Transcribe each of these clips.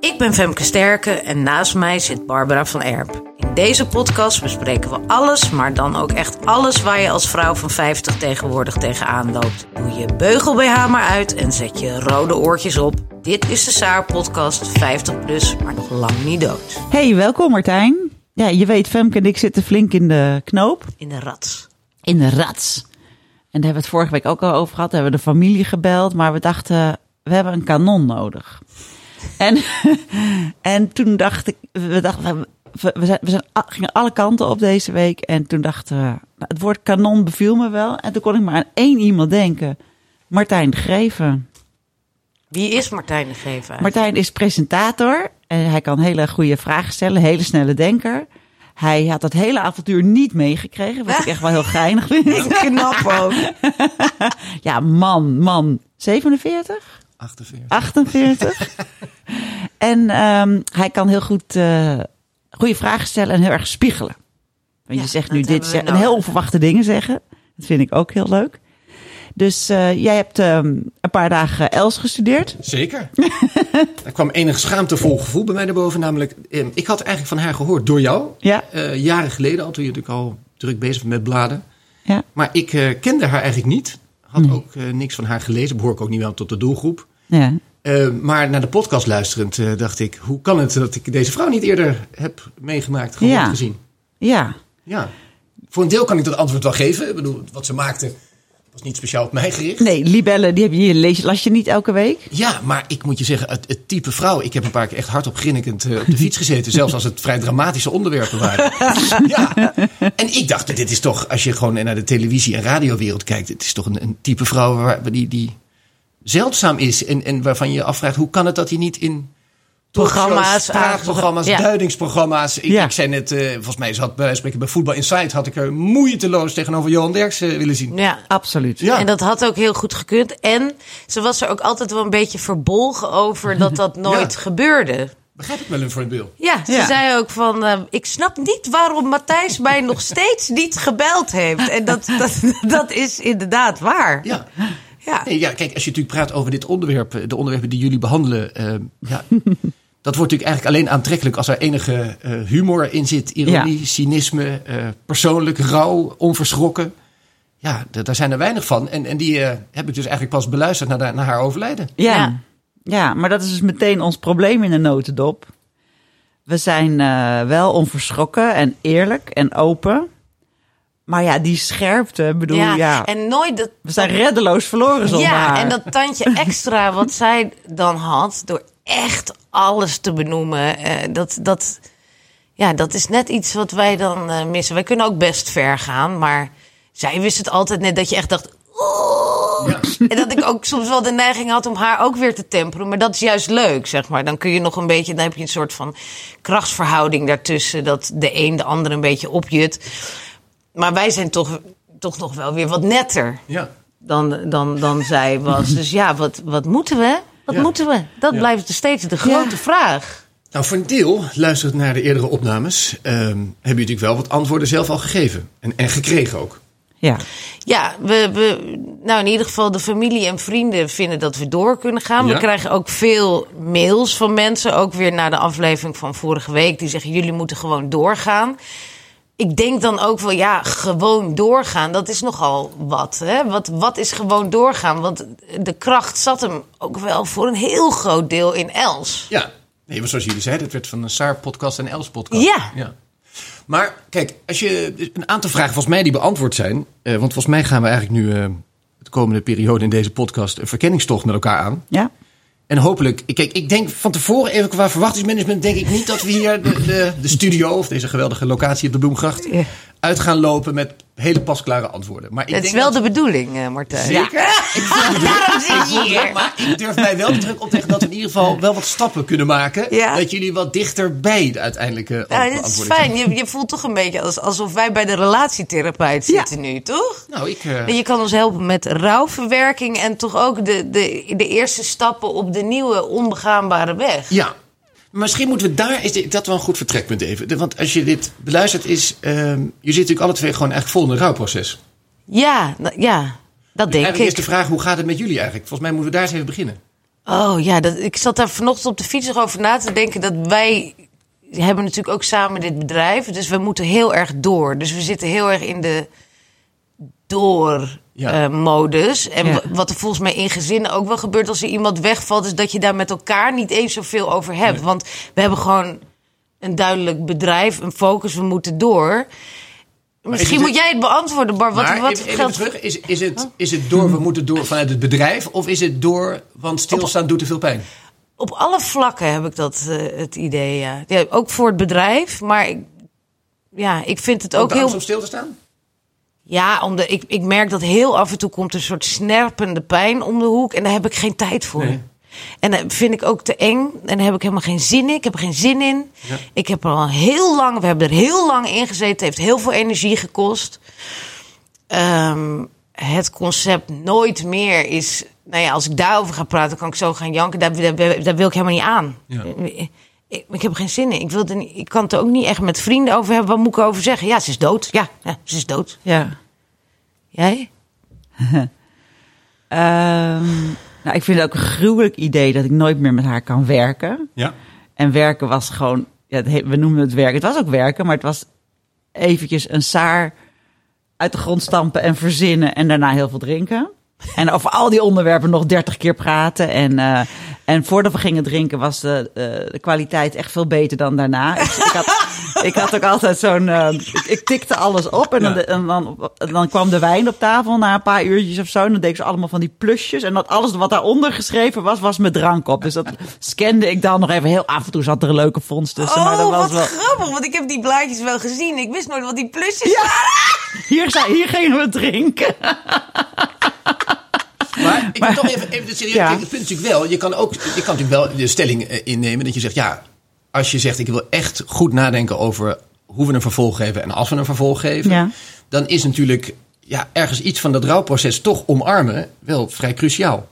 Ik ben Femke Sterke en naast mij zit Barbara van Erp. In deze podcast bespreken we alles, maar dan ook echt alles waar je als vrouw van 50 tegenwoordig tegenaan loopt. Doe je beugel BH maar uit en zet je rode oortjes op. Dit is de Saar podcast 50 plus, maar nog lang niet dood. Hey, welkom Martijn. Ja, je weet, Femke en ik zitten flink in de knoop. In de rats. In de rats. En daar hebben we het vorige week ook al over gehad. Daar hebben we de familie gebeld, maar we dachten, we hebben een kanon nodig. En, en toen dacht ik, we dachten, we, we, zijn, we zijn, gingen alle kanten op deze week. En toen dachten we, nou, het woord kanon beviel me wel. En toen kon ik maar aan één iemand denken. Martijn de Greven. Wie is Martijn de Greven? Martijn is presentator. En hij kan hele goede vragen stellen, hele snelle denker. Hij had dat hele avontuur niet meegekregen, wat ik echt wel heel geinig vind. Knap ook. ja, man, man. 47? 48. 48. en um, hij kan heel goed uh, goede vragen stellen en heel erg spiegelen. Want Ja, je zegt nu dit we en heel onverwachte dingen zeggen. Dat vind ik ook heel leuk. Dus uh, jij hebt um, een paar dagen Els gestudeerd. Zeker. er kwam enig schaamtevol gevoel bij mij naar boven. Namelijk, eh, ik had eigenlijk van haar gehoord door jou. Ja. Uh, jaren geleden al, toen je natuurlijk al druk bezig was met bladen. Ja. Maar ik uh, kende haar eigenlijk niet. Had Nee. ook uh, niks van haar gelezen. Behoor ik ook niet wel tot de doelgroep. Ja. Uh, maar naar de podcast luisterend uh, dacht ik... hoe kan het dat ik deze vrouw niet eerder heb meegemaakt, gehoord, Ja. gezien? Ja. Ja. Voor een deel kan ik dat antwoord wel geven. Ik bedoel, wat ze maakte was niet speciaal op mij gericht. Nee, libellen, die heb je hier, lees, las je niet elke week? Ja, maar ik moet je zeggen, het, het type vrouw. Ik heb een paar keer echt hardop grinnikend uh, op de fiets gezeten. zelfs als het vrij dramatische onderwerpen waren. ja. En ik dacht, dit is toch, als je gewoon naar de televisie- en radiowereld kijkt. Het is toch een, een type vrouw waar, die, die zeldzaam is. En, en waarvan je je afvraagt, hoe kan het dat hij niet in Programma's, praatprogramma's, ja. duidingsprogramma's. Ik, Ja. ik zei net, uh, volgens mij zat bij spreken bij Voetbal Insight... had ik er moeiteloos tegenover Johan Derks uh, willen zien. Ja. Absoluut. Ja. En dat had ook heel goed gekund. En ze was er ook altijd wel een beetje verbolgen over dat dat nooit Ja. gebeurde. Begrijp ik wel een voor een beeld. Ja, ze Ja. zei ook van... eh, ik snap niet waarom Matthijs mij nog steeds niet gebeld heeft. En dat, dat, dat is inderdaad waar. Ja. Ja. Nee, ja, kijk, als je natuurlijk praat over dit onderwerp, eh, de onderwerpen die jullie behandelen, uh, ja, dat wordt natuurlijk eigenlijk alleen aantrekkelijk als er enige uh, humor in zit, ironie, Ja. cynisme, uh, persoonlijk, rauw, onverschrokken. Ja, d- daar zijn er weinig van. En, en die uh, heb ik dus eigenlijk pas beluisterd naar, naar haar overlijden. Ja. Ja. ja. maar dat is dus meteen ons probleem in de notendop. We zijn uh, wel onverschrokken en eerlijk en open. Maar ja, die scherpte, bedoel, ja. Ja, en nooit dat... we zijn reddeloos verloren zonder Ja, haar. en dat tandje extra wat zij dan had, door echt alles te benoemen, eh, dat, dat, ja, dat is net iets wat wij dan eh, missen. Wij kunnen ook best ver gaan, maar zij wist het altijd net dat je echt dacht. "Oeh." En dat ik ook soms wel de neiging had om haar ook weer te temperen. Maar dat is juist leuk, zeg maar. Dan kun je nog een beetje, dan heb je een soort van krachtsverhouding daartussen. Dat de een de ander een beetje opjut. Maar wij zijn toch, toch nog wel weer wat netter Ja. dan, dan, dan zij was. Dus ja, wat, wat moeten we? Wat Ja. moeten we? Dat Ja. blijft steeds de grote vraag. Nou, voor een deel, luisterend naar de eerdere opnames, um, hebben jullie natuurlijk wel wat antwoorden zelf al gegeven. En, en gekregen ook. Ja, Ja, we, we, nou in ieder geval de familie en vrienden vinden dat we door kunnen gaan. Ja. We krijgen ook veel mails van mensen, ook weer na de aflevering van vorige week, die zeggen jullie moeten gewoon doorgaan. Ik denk dan ook wel, ja, gewoon doorgaan, dat is nogal wat. Hè? Wat, wat is gewoon doorgaan? Want de kracht zat hem ook wel voor een heel groot deel in Els. Ja, nee, maar zoals jullie zeiden, het werd van een Saar-podcast en Els-podcast. Ja. ja. Maar kijk, als je een aantal vragen volgens mij die beantwoord zijn. Uh, want volgens mij gaan we eigenlijk nu uh, de komende periode in deze podcast een verkenningstocht met elkaar aan. ja. En hopelijk, kijk, ik denk van tevoren even qua verwachtingsmanagement, denk ik niet dat we hier de, de, de studio of deze geweldige locatie op de Bloemgracht. Uit gaan lopen met hele pasklare antwoorden. Maar ik Het is denk wel dat- de bedoeling, eh, Martijn. Zeker. Ik druk. Daarom zit Ik je hier. Maar ik durf mij wel de druk op tegen dat we in ieder geval wel wat stappen kunnen maken. Ja. Dat jullie wat dichter bij de uiteindelijke Ja, antwoording dit is zijn. fijn. Je, je voelt toch een beetje als, alsof wij bij de relatietherapeut Ja. zitten nu, toch? Nou, ik... eh, je kan ons helpen met rouwverwerking en toch ook de, de, de eerste stappen op de nieuwe onbegaanbare weg. Ja. Misschien moeten we daar, is dit- dat wel een goed vertrekpunt even. Want als je dit beluistert, is. ehm, je zit natuurlijk alle twee gewoon eigenlijk vol in een rouwproces. Ja, ja dat denk eigenlijk ik. is de vraag, hoe gaat het met jullie eigenlijk? Volgens mij moeten we daar eens even beginnen. Oh ja, dat, ik zat daar vanochtend op de fiets nog over na te denken dat wij hebben natuurlijk ook samen dit bedrijf. Dus we moeten heel erg door. Dus we zitten heel erg in de door Ja. eh, modus. En Ja. wat er volgens mij in gezinnen ook wel gebeurt als er iemand wegvalt, is dat je daar met elkaar niet eens zoveel over hebt. Want we hebben gewoon een duidelijk bedrijf, een focus, we moeten door. Misschien het- moet jij het beantwoorden, Bar. Wat, maar wat even, even geldt terug, is, is, het, is het door, we moeten door vanuit het bedrijf? Of is het door, want stilstaan doet te veel pijn? Op alle vlakken heb ik dat eh, het idee, ja. ja. Ook voor het bedrijf, maar ik, ja, ik vind het ook Ook heel... om stil te staan? Ja, omdat ik, ik merk dat heel af en toe komt een soort snerpende pijn om de hoek. En daar heb ik geen tijd voor. Nee. En dat vind ik ook te eng. En daar heb ik helemaal geen zin in. Ik heb er geen zin in. Ik heb er al heel lang, we hebben er heel lang in gezeten. Het heeft heel veel energie gekost. Ehm, het concept nooit meer is... Nou ja, als ik daarover ga praten, kan ik zo gaan janken. Daar, daar, daar wil ik helemaal niet aan. Ja. Ik, ik, heb geen zin in. Ik, wil niet, ik kan het er ook niet echt met vrienden over hebben. Wat moet ik erover zeggen? Ja, ze is dood. Ja, ja ze is dood. Ja. Jij? Ehm, nou, ik vind het ook een gruwelijk idee dat ik nooit meer met haar kan werken. Ja. En werken was gewoon, ja, we noemen het werken. Het was ook werken, maar het was eventjes een saar uit de grond stampen en verzinnen en daarna heel veel drinken. En over al die onderwerpen nog dertig keer praten. En, eh, en voordat we gingen drinken was de, eh, de kwaliteit echt veel beter dan daarna. Ik, ik, had, ik had ook altijd zo'n... eh, ik, ik tikte alles op en, dan, Ja. en dan, dan kwam de wijn op tafel na een paar uurtjes of zo. En dan deed ik ze allemaal van die plusjes. En dat alles wat daaronder geschreven was, was met drank op. Dus dat scande ik dan nog even heel af en toe. Zat er een leuke vondst tussen. maar dat oh, was wat wel... grappig, want ik heb die blaadjes wel gezien. Ik wist nooit wat die plusjes Ja. waren. Hier, zijn, hier gingen we drinken. Maar ik wil toch even, even serieus. Ja. Kijk, het punt natuurlijk wel, je kan ook, je kan natuurlijk wel de stelling eh, innemen dat je zegt, ja, als je zegt ik wil echt goed nadenken over hoe we een vervolg geven en als we een vervolg geven, Ja. dan is natuurlijk ja, ergens iets van dat rouwproces toch omarmen wel vrij cruciaal.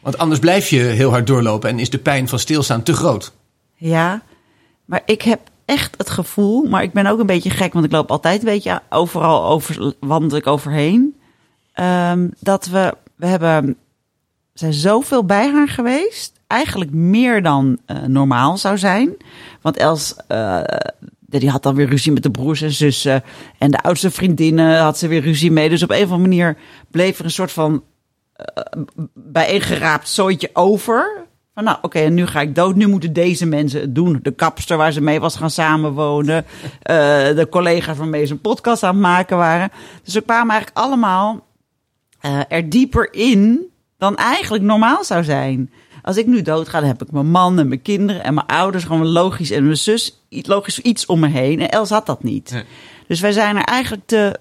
Want anders blijf je heel hard doorlopen en is de pijn van stilstaan te groot. Ja, maar ik heb echt het gevoel, maar ik ben ook een beetje gek, want ik loop altijd een beetje overal over, wandel ik overheen. ehm, dat we, we hebben, zijn zoveel bij haar geweest, eigenlijk meer dan eh, normaal zou zijn. Want Els, eh, die had dan weer ruzie met de broers en zussen. En de oudste vriendinnen had ze weer ruzie mee. Dus op een of andere manier bleef er een soort van bijeengeraapt zooitje over. Van nou, oké, en nu ga ik dood. Nu moeten deze mensen het doen. De kapster waar ze mee was gaan samenwonen. de collega's waarmee ze een podcast aan het maken waren. Dus we kwamen eigenlijk allemaal eh, er dieper in dan eigenlijk normaal zou zijn. Als ik nu doodga, dan heb ik mijn man en mijn kinderen en mijn ouders gewoon logisch en mijn zus iets- logisch iets om me heen. En Els had dat niet. Nee. Dus wij zijn er eigenlijk te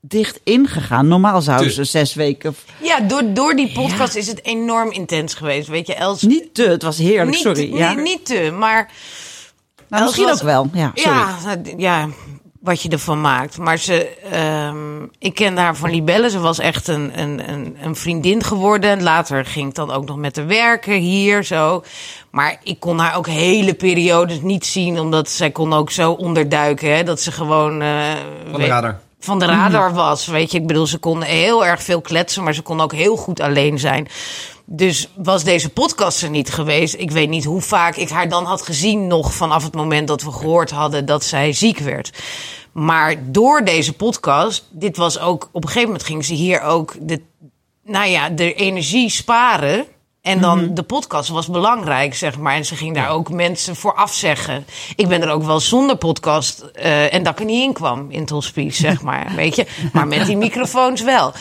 dicht ingegaan. Normaal zouden ze zes weken Ja, door, door die podcast is het enorm intens geweest. Weet je, Els. Niet te, het was heerlijk, niet, sorry. nee, ja. niet te, maar. nou, misschien was- ook wel. Ja, sorry. Ja, ja, wat je ervan maakt. Maar ze, ehm, ik kende haar van Libelle. Ze was echt een, een, een, een vriendin geworden. Later ging ik dan ook nog met haar werken hier zo. Maar ik kon haar ook hele periodes niet zien, omdat zij kon ook zo onderduiken. Hè, dat ze gewoon. eh, Van de radar. van de radar was. Weet je, ik bedoel, ze kon heel erg veel kletsen, maar ze kon ook heel goed alleen zijn. Dus was deze podcast er niet geweest. Ik weet niet hoe vaak ik haar dan had gezien, nog vanaf het moment dat we gehoord hadden dat zij ziek werd. Maar door deze podcast, dit was ook, op een gegeven moment ging ze hier ook de, nou ja, de energie sparen. En dan de podcast was belangrijk, zeg maar. En ze ging daar ook mensen voor afzeggen. Ik ben er ook wel zonder podcast eh, en dat ik er niet in kwam in het hospice, zeg maar. Weet je, maar met die microfoons wel.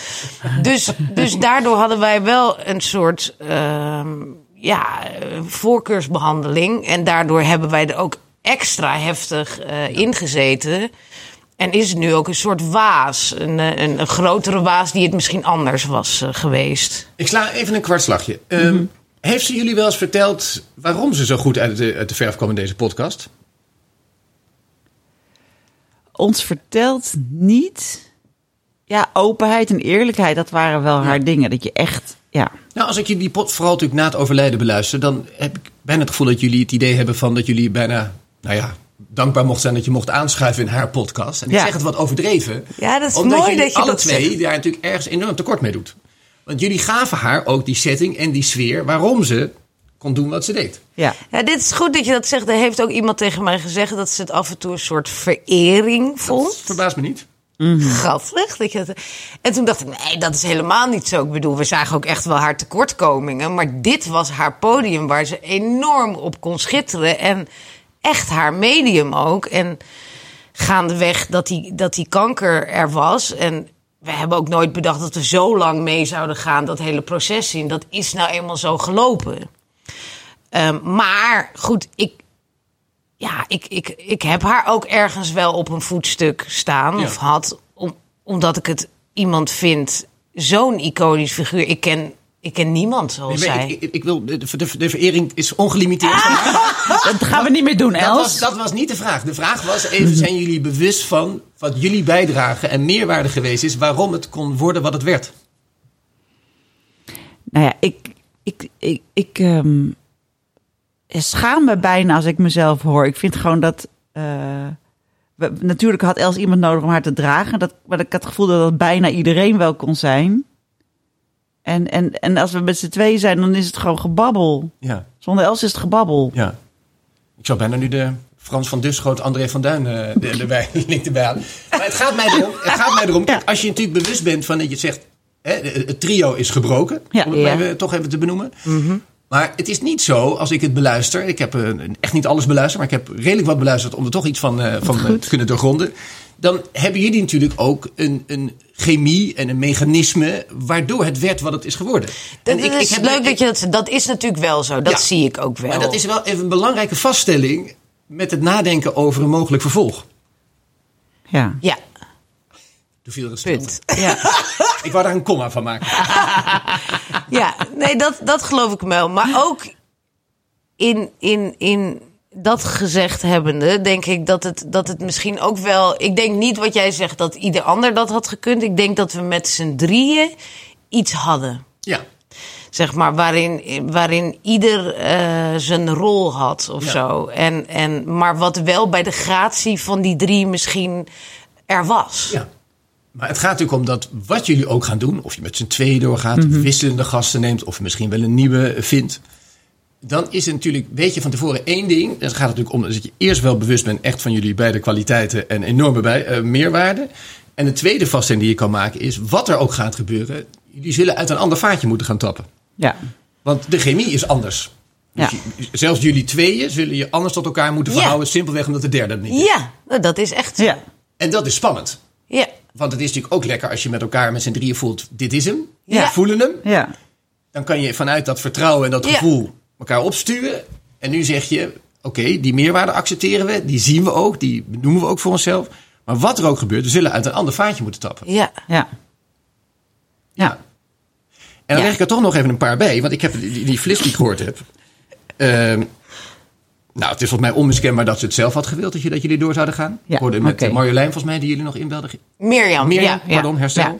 Dus, dus daardoor hadden wij wel een soort ehm, ja, eh, voorkeursbehandeling. En daardoor hebben wij er ook extra heftig eh ingezeten. En is het nu ook een soort waas. Een, eh, een, een grotere waas die het misschien anders was eh, geweest. Ik sla even een kwartslagje. Ehm, Heeft ze jullie wel eens verteld waarom ze zo goed uit de, uit de verf kwam in deze podcast? Ons vertelt niet. Ja, openheid en eerlijkheid, dat waren wel haar dingen. Dat je echt, ja. Nou, als ik jullie pot vooral natuurlijk na het overlijden beluister, dan heb ik bijna het gevoel dat jullie het idee hebben van dat jullie bijna, nou ja, dankbaar mocht zijn dat je mocht aanschuiven in haar podcast. En ik Ja. zeg het wat overdreven. Ja, dat is omdat mooi dat je alle dat twee zegt. daar natuurlijk ergens enorm tekort mee doet. Want jullie gaven haar ook die setting en die sfeer waarom ze kon doen wat ze deed. ja. Ja, dit is goed dat je dat zegt. Er heeft ook iemand tegen mij gezegd dat ze het af en toe een soort verering Dat vond. verbaast me niet. Grappig. Dat je dat... En toen dacht ik, nee, dat is helemaal niet zo. Ik bedoel, we zagen ook echt wel haar tekortkomingen. Maar dit was haar podium waar ze enorm op kon schitteren. En echt haar medium ook. En gaandeweg dat die, dat die kanker er was. En we hebben ook nooit bedacht dat we zo lang mee zouden gaan. Dat hele proces zien. Dat is nou eenmaal zo gelopen. Ehm, maar goed, ik, ja, ik, ik, ik heb haar ook ergens wel op een voetstuk staan. Ja. Of had, om, omdat ik het iemand vind, zo'n iconisch figuur. Ik ken, ik ken niemand zoals zij. ik, ik, ik wil, de, de, de verering is ongelimiteerd. mij. Dat gaan we niet meer doen, Dat Els. was, dat was niet de vraag. De vraag was even, zijn jullie bewust van wat jullie bijdragen en meerwaarde geweest is, waarom het kon worden wat het werd? Nou ja, ik, ik, ik, ik ehm, schaam me bijna als ik mezelf hoor. Ik vind gewoon dat. eh, we- natuurlijk had Els iemand nodig om haar te dragen. Dat, maar ik had het gevoel dat dat bijna iedereen wel kon zijn. En, en, en als we met z'n tweeën zijn, dan is het gewoon gebabbel. Ja, Zonder Els is het gebabbel. ja. Ik zou bijna nu de Frans van Duschoot, André van Duin de- erbij, link erbij halen. Maar het gaat mij erom, het gaat mij erom als je natuurlijk bewust bent van dat je zegt, hè, het trio is gebroken, Ja. om het maar Ja. even, toch even te benoemen. Maar het is niet zo, als ik het beluister, ik heb eh, echt niet alles beluisterd, maar ik heb redelijk wat beluisterd om er toch iets van, eh, van te kunnen doorgronden. Dan hebben jullie natuurlijk ook een, een chemie en een mechanisme waardoor het werd wat het is geworden. Dat En ik- is ik heb- leuk dat je dat. Dat is natuurlijk wel zo. Dat Ja. zie ik ook wel. Maar dat is wel even een belangrijke vaststelling met het nadenken over een mogelijk vervolg. Ja. Ja, Toen viel er een punt. ja. Ik wou daar een komma van maken. Ja, nee, dat, dat geloof ik wel. Maar ook in, in, in dat gezegd hebbende, denk ik dat het, dat het misschien ook wel. Ik denk niet wat jij zegt dat ieder ander dat had gekund. Ik denk dat we met z'n drieën iets hadden. Ja. Zeg maar, waarin, waarin ieder eh, zijn rol had of Ja. zo. En, en, maar wat wel bij de gratie van die drie misschien er was. ja. Maar het gaat natuurlijk om dat wat jullie ook gaan doen. Of je met z'n tweeën doorgaat, wisselende gasten neemt. Of misschien wel een nieuwe vindt. Dan is het natuurlijk, weet je van tevoren één ding. Dan gaat het natuurlijk om dat je eerst wel bewust bent echt van jullie beide kwaliteiten en enorme bij, eh, meerwaarde. En de tweede vaststelling die je kan maken is, wat er ook gaat gebeuren. Jullie zullen uit een ander vaatje moeten gaan tappen. ja. Want de chemie is anders. Dus Ja. je- zelfs jullie tweeën zullen je anders tot elkaar moeten Ja. verhouden. Simpelweg omdat de derde het niet is. Ja, nou, dat is echt ja. En dat is spannend. ja. Want het is natuurlijk ook lekker als je met elkaar met z'n drieën voelt, dit is hem. Ja. We voelen hem. ja. Dan kan je vanuit dat vertrouwen en dat gevoel elkaar opsturen. En nu zeg je, oké, die meerwaarde accepteren we. Die zien we ook, die benoemen we ook voor onszelf. Maar wat er ook gebeurt, we zullen uit een ander vaatje moeten tappen. ja. ja. Ja. En dan Ja. leg ik er toch nog even een paar bij. Want ik heb die, die, die flis die ik gehoord heb. Ehm, nou, het is volgens mij onmiskenbaar dat ze het zelf had gewild. Dat, je, dat jullie door zouden gaan. Ja, ik hoorde met Marjolein volgens mij, die jullie nog inbelden. Mirjam. Mirjam, ja, ja, pardon, herstel. Ja.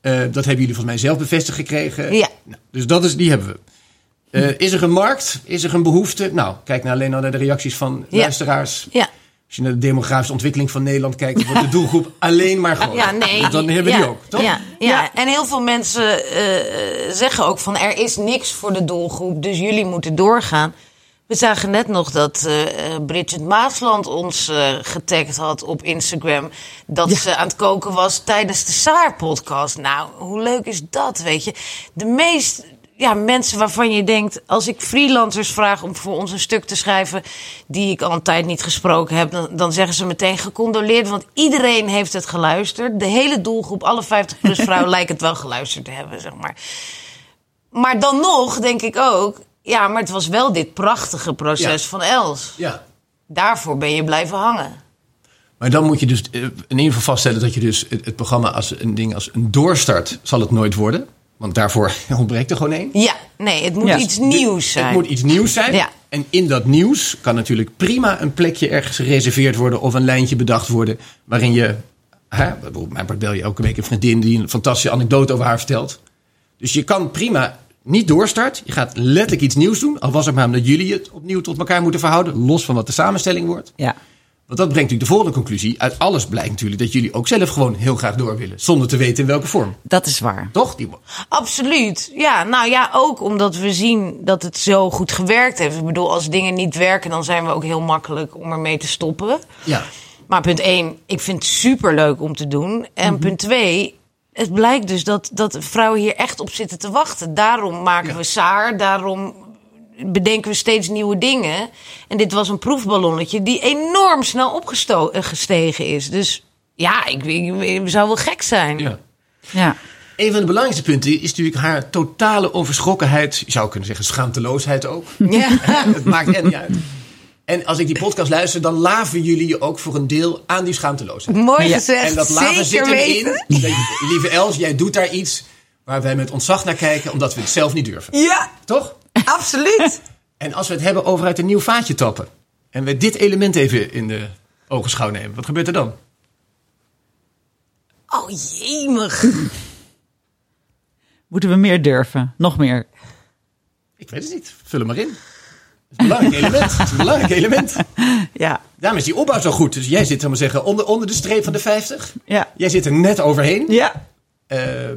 Eh, dat hebben jullie volgens mij zelf bevestigd gekregen. Ja. Nou, dus dat is, die hebben we. Eh, is er een markt? Is er een behoefte? Nou, kijk nou alleen al naar de reacties van Ja. luisteraars. Ja. Als je naar de demografische ontwikkeling van Nederland kijkt, wordt de doelgroep alleen maar groter. Ja, nee. Dan hebben we ja, die ook, toch? Ja, ja. Ja. en heel veel mensen eh, zeggen ook van er is niks voor de doelgroep, dus jullie moeten doorgaan. We zagen net nog dat eh, eh, Bridget Maasland ons eh getagd had op Instagram. Dat ze aan het koken was tijdens de Saar-podcast. Nou, hoe leuk is dat, weet je? De meest ja, mensen waarvan je denkt... als ik freelancers vraag om voor ons een stuk te schrijven... die ik al een tijd niet gesproken heb... dan, dan zeggen ze meteen gecondoleerd. Want iedereen heeft het geluisterd. De hele doelgroep, alle 50-plus vrouwen... lijken het wel geluisterd te hebben, zeg maar. Maar dan nog denk ik ook... ja, maar het was wel dit prachtige proces Ja. van Els. Ja. Daarvoor ben je blijven hangen. Maar dan moet je dus eh, in ieder geval vaststellen dat je dus het, het programma als een ding als een doorstart zal het nooit worden. Want daarvoor ontbreekt er gewoon één. Ja, nee, het moet Ja. iets nieuws zijn. Het moet iets nieuws zijn. Ja. En in dat nieuws kan natuurlijk prima een plekje ergens gereserveerd worden of een lijntje bedacht worden waarin je. Hè, bijvoorbeeld mijn part bel je elke week een vriendin die een fantastische anekdote over haar vertelt. Dus je kan prima niet doorstart. Je gaat letterlijk iets nieuws doen. Al was het maar omdat jullie het opnieuw tot elkaar moeten verhouden. Los van wat de samenstelling wordt. Ja. Want dat brengt natuurlijk de volgende conclusie. Uit alles blijkt natuurlijk dat jullie ook zelf gewoon heel graag door willen. Zonder te weten in welke vorm. Dat is waar. Toch? Die, Absoluut. Ja, nou ja, ook omdat we zien dat het zo goed gewerkt heeft. Ik bedoel, als dingen niet werken, dan zijn we ook heel makkelijk om ermee te stoppen. ja. Maar punt 1, ik vind het super leuk om te doen. En punt 2, het blijkt dus dat, dat vrouwen hier echt op zitten te wachten. Daarom maken Ja. we Saar, daarom bedenken we steeds nieuwe dingen. En dit was een proefballonnetje die enorm snel opgestegen is. Dus ja, ik, ik, ik zou wel gek zijn. ja. Ja. Een van de belangrijkste punten is natuurlijk haar totale onverschrokkenheid. Je zou kunnen zeggen schaamteloosheid ook. Ja. het maakt echt niet uit. En als ik die podcast luister, dan laven jullie je ook voor een deel aan die schaamteloosheid. Mooi gezegd. En dat laven zit Zeker erin. lieve Els, jij doet daar iets waar wij met ontzag naar kijken, omdat we het zelf niet durven. Ja, Toch? absoluut. En als we het hebben over uit een nieuw vaatje tappen. En we dit element even in de ogenschouw nemen. Wat gebeurt er dan? Oh jemig. Moeten we meer durven? Nog meer? Ik weet het niet. Vul hem maar in. Het is een belangrijk element. Het is een belangrijk element. Ja. Daarom is die opbouw zo goed. Dus jij zit, maar zeggen, onder, onder de streep van de 50. Ja. Jij zit er net overheen. Ja. Eh,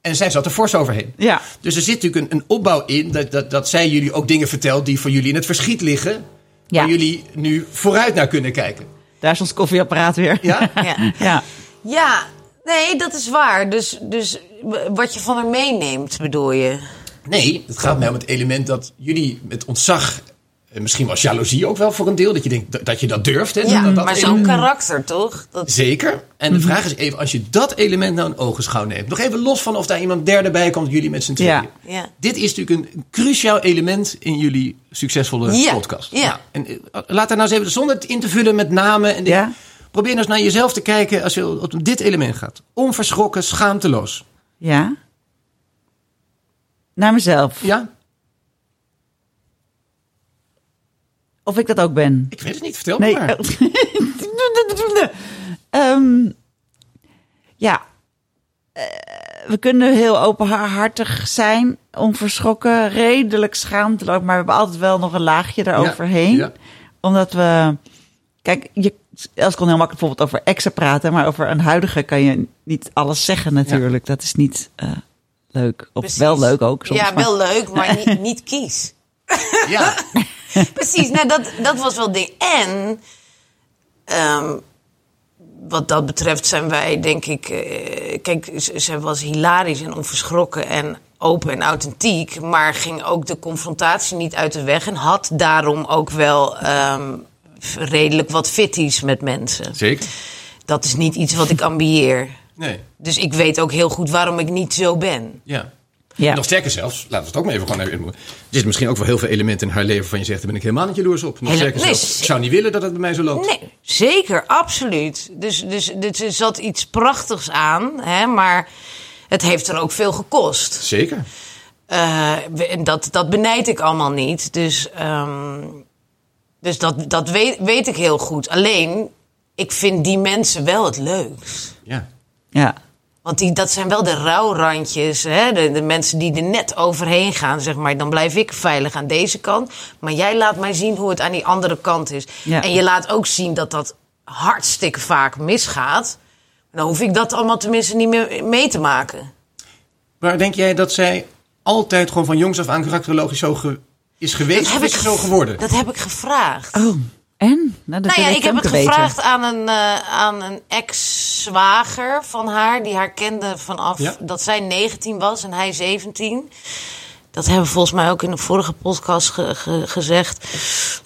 en zij zat er fors overheen. Ja. Dus er zit natuurlijk een, een opbouw in dat, dat, dat zij jullie ook dingen vertelt die voor jullie in het verschiet liggen. Ja. Waar jullie nu vooruit naar kunnen kijken. Daar is ons koffieapparaat weer. Ja? Ja. Ja. ja, nee, dat is waar. Dus, dus wat je van haar meeneemt, bedoel je? Nee, het gaat mij om het element dat jullie met ontzag, misschien wel jaloezie ook wel voor een deel, dat je denkt dat, je dat durft. Hè, Ja, dat, dat maar zo'n karakter, toch? Dat, Zeker. En de vraag is even, als je dat element nou in ogenschouw neemt. Nog even los van of daar iemand derde bij komt, jullie met z'n tweeën. Ja. ja. Dit is natuurlijk een cruciaal element in jullie succesvolle Ja, podcast. ja. Nou, en eh, laat daar nou eens even, zonder het in te vullen met namen en dingen. Ja. Probeer nou eens naar jezelf te kijken als je om dit element gaat. Onverschrokken, schaamteloos. Ja. Naar mezelf. Ja? Of ik dat ook ben. Ik weet het niet, vertel Nee. me maar. Ehm, ja. Eh, we kunnen heel openhartig zijn, onverschrokken, redelijk schaamteloos, maar we hebben altijd wel nog een laagje eroverheen. Ja. Omdat we. Kijk, je, Els kon heel makkelijk bijvoorbeeld over exen praten, maar over een huidige kan je niet alles zeggen natuurlijk. Dat is niet eh, leuk. Of Precies. wel leuk ook soms. Ja, maar- wel leuk, maar niet, niet kies. Ja. Precies, nou, dat, dat was wel ding. En ehm, wat dat betreft zijn wij, denk ik... eh, kijk, ze, ze was hilarisch en onverschrokken en open en authentiek... maar ging ook de confrontatie niet uit de weg... en had daarom ook wel ehm, redelijk wat fitties met mensen. Zeker. Dat is niet iets wat ik ambieer. Nee. Dus ik weet ook heel goed waarom ik niet zo ben. Ja. Ja. Nog sterker zelfs, laten we het ook maar even gewoon even. Er zit misschien ook wel heel veel elementen in haar leven van je zegt, daar ben ik helemaal niet jaloers op. Nog Hele- sterker nee, zelfs, ik zou niet willen dat het bij mij zo loopt. Nee, zeker, absoluut. Dus, dus, dus er zat iets prachtigs aan, hè, maar het heeft er ook veel gekost. Zeker. Eh, en dat, dat benijd ik allemaal niet. Dus, ehm, dus dat, dat weet, weet ik heel goed. Alleen, ik vind die mensen wel het leukst. Ja. ja. Want die, dat zijn wel de rouwrandjes. Hè? De, de mensen die er net overheen gaan, zeg maar. Dan blijf ik veilig aan deze kant. Maar jij laat mij zien hoe het aan die andere kant is. Ja. En je laat ook zien dat dat hartstikke vaak misgaat. Dan hoef ik dat allemaal tenminste niet meer mee te maken. Maar denk jij dat zij altijd gewoon van jongs af aan karakterologisch zo ge- is geweest? of is ze zo geworden? Dat heb ik gevraagd. Oh, en? Nou, dat Nou ja, ik heb het weten. gevraagd aan een, eh, aan een ex-zwager van haar, die haar kende vanaf Ja. dat zij 19 was en hij 17. Dat hebben we volgens mij ook in de vorige podcast ge- ge- gezegd.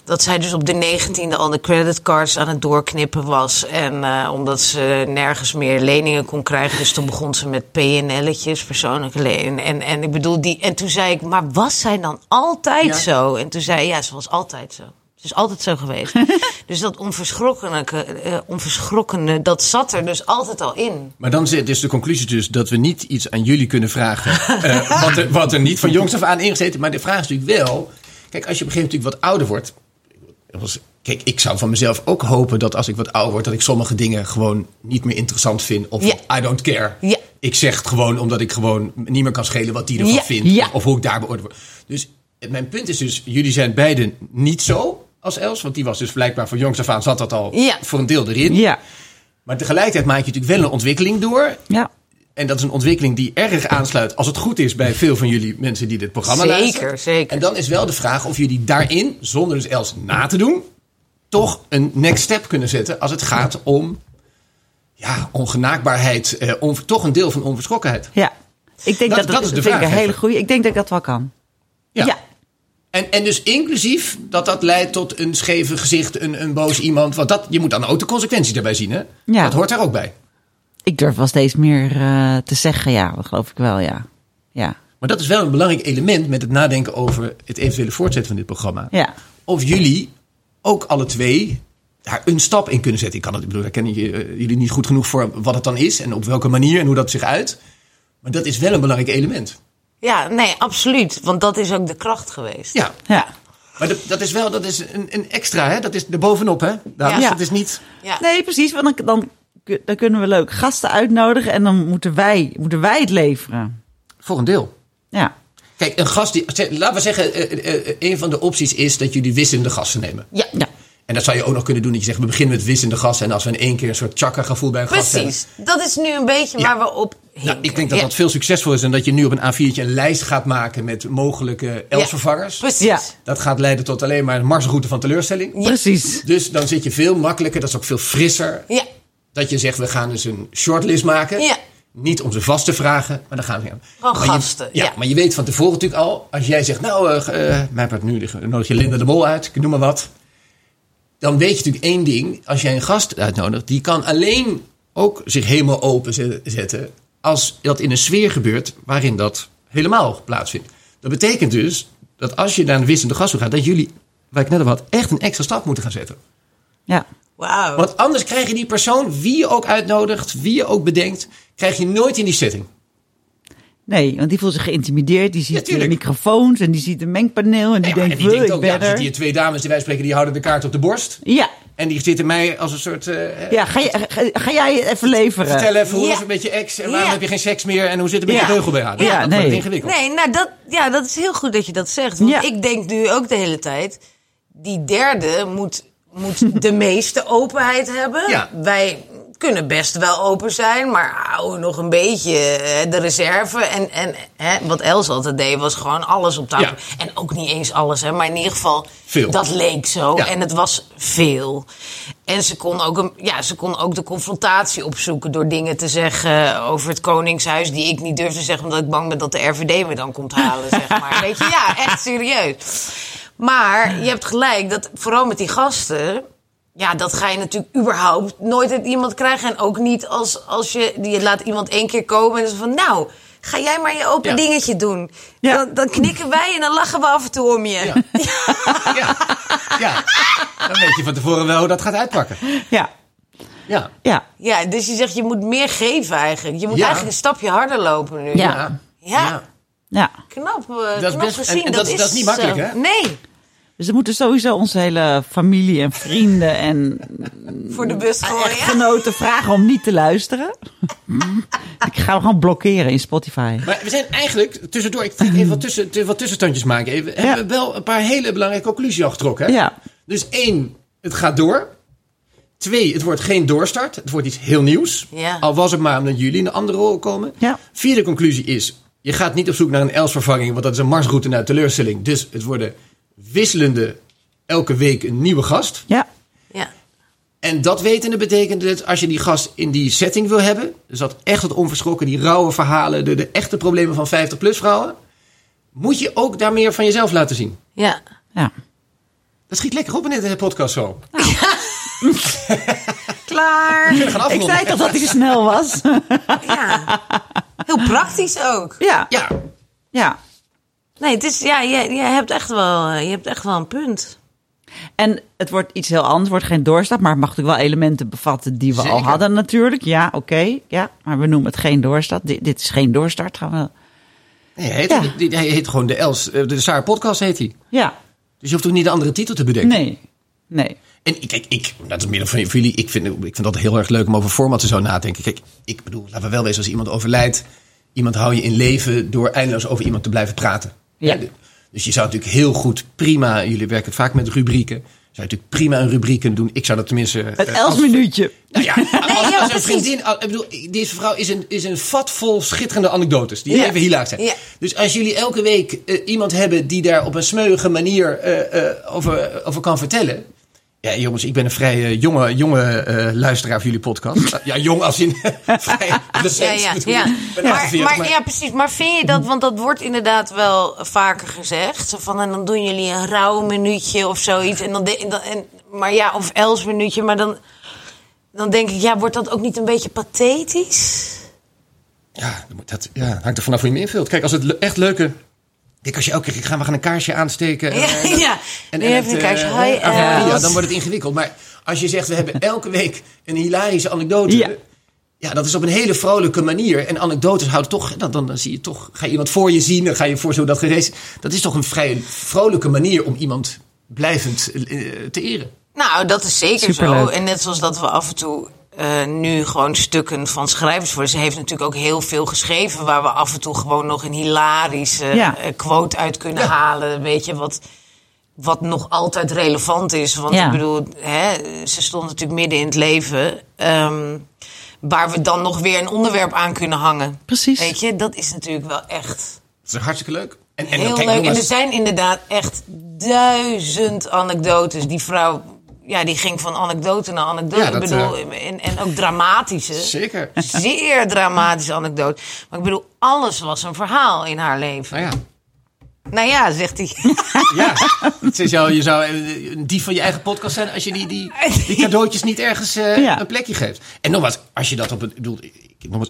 Dat zij dus op de 19e al de creditcards aan het doorknippen was. En eh, omdat ze nergens meer leningen kon krijgen. Dus toen begon ze met PNL'tjes, persoonlijke leningen. En, en ik bedoel, die. En toen zei ik, maar was zij dan altijd Ja. zo? En toen zei hij, ja, ze was altijd zo. Is altijd zo geweest. dus dat onverschrokkene, eh, onverschrokkene, dat zat er dus altijd al in. Maar dan zit dus de conclusie dus dat we niet iets aan jullie kunnen vragen. eh, wat, er, wat er niet van jongs af aan ingezeten. Maar de vraag is natuurlijk wel. Kijk, als je op een gegeven moment natuurlijk wat ouder wordt. was- Kijk, ik zou van mezelf ook hopen dat als ik wat ouder word, dat ik sommige dingen gewoon niet meer interessant vind. Of Ja. I don't care. Ja. Ik zeg het gewoon omdat ik gewoon niet meer kan schelen wat die ervan Ja. vindt. Ja. Of hoe ik daar beoordeeld word. Dus eh, mijn punt is dus, jullie zijn beiden niet zo als Els. Want die was dus blijkbaar van jongs af aan zat dat al Ja. voor een deel erin. Ja, Maar tegelijkertijd maak je natuurlijk wel een ontwikkeling door. ja. En dat is een ontwikkeling die erg aansluit, als het goed is, bij veel van jullie mensen die dit programma Zeker, luisteren. zeker. En dan is wel de vraag of jullie daarin, zonder dus Els na te doen, toch een next step kunnen zetten als het gaat om ja, ongenaakbaarheid, eh, on- toch een deel van onverschrokkenheid. ja. Ik denk Dat- dat, dat is de vind ik vraag een hele goede. Ik denk dat ik dat wel kan. Ja. ja. En, en dus inclusief dat dat leidt tot een scheve gezicht, een, een boos iemand. Want dat, je moet dan ook de consequenties daarbij zien, hè? Ja. Dat hoort daar ook bij. Ik durf wel steeds meer eh, te zeggen, ja, dat geloof ik wel, ja. Ja, Maar dat is wel een belangrijk element met het nadenken over het eventuele voortzetten van dit programma. ja. of jullie ook alle twee daar een stap in kunnen zetten. Ik kan het, ik bedoel, daar kennen eh, jullie niet goed genoeg voor wat het dan is en op welke manier en hoe dat zich uit. Maar dat is wel een belangrijk element. Ja, nee, absoluut. Want dat is ook de kracht geweest. Ja, ja. maar dat, dat is wel dat is een, een extra, hè? Dat is er bovenop, hè? Dames? Ja. Dat is niet. Ja. Nee, precies, want dan, dan, dan kunnen we leuk gasten uitnodigen en dan moeten wij, moeten wij het leveren. Voor een deel. Ja, Kijk, een gast die. Laten we zeggen, eh, eh, eh, een van de opties is dat jullie wisselende gasten nemen. Ja, ja. En dat zou je ook nog kunnen doen. Dat je zegt, we beginnen met wisselende gasten. En als we in één keer een soort chakra gevoel bij een gast hebben. precies. Dat is nu een beetje Ja. waar we op hinken. Nou, ik denk dat Ja. dat veel succesvol is. En dat je nu op een A4'tje een lijst gaat maken met mogelijke elsvervangers. Precies. Ja. Dat gaat leiden tot alleen maar een marsroute van teleurstelling. precies. Dus dan zit je veel makkelijker, dat is ook veel frisser. Ja. Dat je zegt, we gaan dus een shortlist maken. Ja. Niet onze vaste vragen, maar dan gaan we... Gewoon je- gasten, ja, ja. maar je weet van tevoren natuurlijk al... Als jij zegt, nou, mijn part nu nodig je Linda de Mol uit. Ik noem maar wat. Dan weet je natuurlijk één ding. Als jij een gast uitnodigt, die kan alleen ook zich helemaal open ze- zetten... als dat in een sfeer gebeurt waarin dat helemaal plaatsvindt. Dat betekent dus dat als je naar een wisselende gast toe gaat... dat jullie, waar ik net al had, echt een extra stap moeten gaan zetten. Ja, Wauw. Want anders krijg je die persoon, wie je ook uitnodigt, wie je ook bedenkt, krijg je nooit in die setting. Nee, want die voelt zich geïntimideerd. Die ziet Ja, de microfoons en die ziet een mengpaneel en die Ja, denkt, en die "Wuh, denkt ik ook, ja, er zitten hier twee dames die wij spreken, die houden de kaart op de borst. Ja, En die zitten mij als een soort... eh, ja ga, je, ga, ga jij het even leveren? Vertel even, hoe Ja. is het met je ex? En waarom Ja. heb je geen seks meer? En hoe zit het met Ja. je beugel bij haar? Ja, dat nee. wordt ingewikkeld. Nee, nou dat, ja, dat is heel goed dat je dat zegt. Want Ja. ik denk nu ook de hele tijd... die derde moet, moet de meeste openheid hebben. Ja. Wij kunnen best wel open zijn, maar houden nog een beetje de reserve. En, en hè, wat Els altijd deed, was gewoon alles op tafel. Ja. En ook niet eens alles, hè, maar in ieder geval... Veel. dat leek zo. Ja. En het was veel. En ze kon, ook een, ja, ze kon ook de confrontatie opzoeken door dingen te zeggen over het Koningshuis. die ik niet durf te zeggen, omdat ik bang ben dat de RVD me dan komt halen. Zeg maar. Weet je, ja, echt serieus. Maar je hebt gelijk dat vooral met die gasten. Ja, dat ga je natuurlijk überhaupt nooit uit iemand krijgen. En ook niet als, als je, je laat iemand één keer komen en zo van nou. Ga jij maar je open Ja. dingetje doen. Ja. Dan, dan knikken wij en dan lachen we af en toe om je. Ja. Ja. ja, dan weet je van tevoren wel hoe dat gaat uitpakken. Ja, Ja, ja, Ja, dus je zegt je moet meer geven eigenlijk. Je moet Ja. eigenlijk een stapje harder lopen nu. Ja. Ja. ja. Knap, eh, Dat is knap best- gezien. en- en dat is- dat is niet makkelijk, zo. hè? Nee, Dus we moeten sowieso onze hele familie en vrienden en voor de bus gooien. Echtgenoten vragen om niet te luisteren. Ik ga hem gewoon blokkeren in Spotify. Maar we zijn eigenlijk, tussendoor, ik ga even wat, tussen, tu- wat tussenstandjes maken. Even, Hebben we wel een paar hele belangrijke conclusies al getrokken. Hè? Ja. Dus één, het gaat door. Twee, het wordt geen doorstart. Het wordt iets heel nieuws. Ja. Al was het maar omdat jullie in een andere rol komen. Ja. Vierde conclusie is, je gaat niet op zoek naar een elsvervanging, want dat is een marsroute naar teleurstelling. Dus het worden wisselende, elke week een nieuwe gast. Ja, Ja. En dat wetende betekent dat als je die gast in die setting wil hebben, dus dat echt het onverschrokken, die rauwe verhalen, de, de echte problemen van 50-plus vrouwen, moet je ook daar meer van jezelf laten zien. ja. ja. Dat schiet lekker op in deze podcast zo. Klaar. We gaan Ik zei toch dat hij snel was? Ja. Heel praktisch ook. Ja, Ja, ja. Nee, het is, ja, je, je, hebt echt wel, eh, je hebt echt wel een punt. En het wordt iets heel anders, het wordt geen doorstart, maar het mag natuurlijk wel elementen bevatten die we al hadden natuurlijk. Ja, oké, ja, maar we noemen het geen doorstart. Dit, dit is geen doorstart, gaan we... Nee, hij, heet, Ja. die- die- hij heet gewoon de Els, eh, de Saar Podcast heet hij. Ja, Dus je hoeft ook niet de andere titel te bedenken. nee, nee. En ik- kijk, ik, dat is meer van jullie, ik vind, ik vind dat heel erg leuk om over formatten zo na te denken. Kijk, ik bedoel, laten we wel wezen, als iemand overlijdt, iemand hou je in leven door eindeloos over iemand te blijven praten. Ja. Dus je zou natuurlijk heel goed, prima, jullie werken vaak met rubrieken, zou je natuurlijk prima een rubriek kunnen doen. Ik zou dat tenminste... Het eh, als- minuutje. Nou ja, als, ja, als een vriendin, als- ik bedoel, deze vrouw is een, is een vat vol schitterende anekdotes. Die Ja. even hilarisch zijn. Ja. Dus als jullie elke week eh, iemand hebben die daar op een smeuïge manier eh, eh, over, over kan vertellen. Ja, jongens, ik ben een vrij eh, jonge, jonge eh, luisteraar van jullie podcast. ja, jong als in vrij Ja, recent. ja, ja. Maar, 48, maar, ja, precies. Maar vind je dat, want dat wordt inderdaad wel vaker gezegd. Zo van, en dan doen jullie een rauw minuutje of zoiets. En dan, de- en dan, en, maar ja, of Els minuutje. Maar dan, dan denk ik, ja, wordt dat ook niet een beetje pathetisch? Ja, dat ja, hangt er vanaf hoe je hem invult. Kijk, als het echt leuke... Kijk, als je elke keer gaan, we gaan een kaarsje aansteken. en- Ja, en- ja. En, en een kaarsje. eh, Hi, eh, ja, dan wordt het ingewikkeld. Maar als je zegt, we hebben elke week een hilarische anekdote. Ja. Ja. dat is op een hele vrolijke manier. En anekdotes houden toch, dan, dan, dan zie je toch, ga je iemand voor je zien, dan ga je voor zo dat gerezen. Dat is toch een vrij vrolijke manier om iemand blijvend eh, te eren. Nou, dat is zeker Superleuk. zo. En net zoals dat we af en toe eh, nu gewoon stukken van schrijvers voor. Ze heeft natuurlijk ook heel veel geschreven waar we af en toe gewoon nog een hilarische Ja. eh, quote uit kunnen Ja. halen. Weet je, wat, wat nog altijd relevant is. Want Ja. ik bedoel, hè, ze stond natuurlijk midden in het leven. ehm, waar we dan nog weer een onderwerp aan kunnen hangen. Precies. Weet je, dat is natuurlijk wel echt Dat is hartstikke leuk. En, en heel leuk. En er zijn inderdaad echt duizend anekdotes. Die vrouw, ja, die ging van anekdote naar anekdote. Ja, dat, ik bedoel, en, en ook dramatische. Zeker. Zeer dramatische anekdote. Maar ik bedoel, alles was een verhaal in haar leven. Nou ja. Nou ja, zegt hij. Ja, het is jou, je zou eh, een dief van je eigen podcast zijn als je die, die, die cadeautjes niet ergens eh, Ja. een plekje geeft. En nogmaals, als je dat op een. Ik bedoel, ik, nogmaals,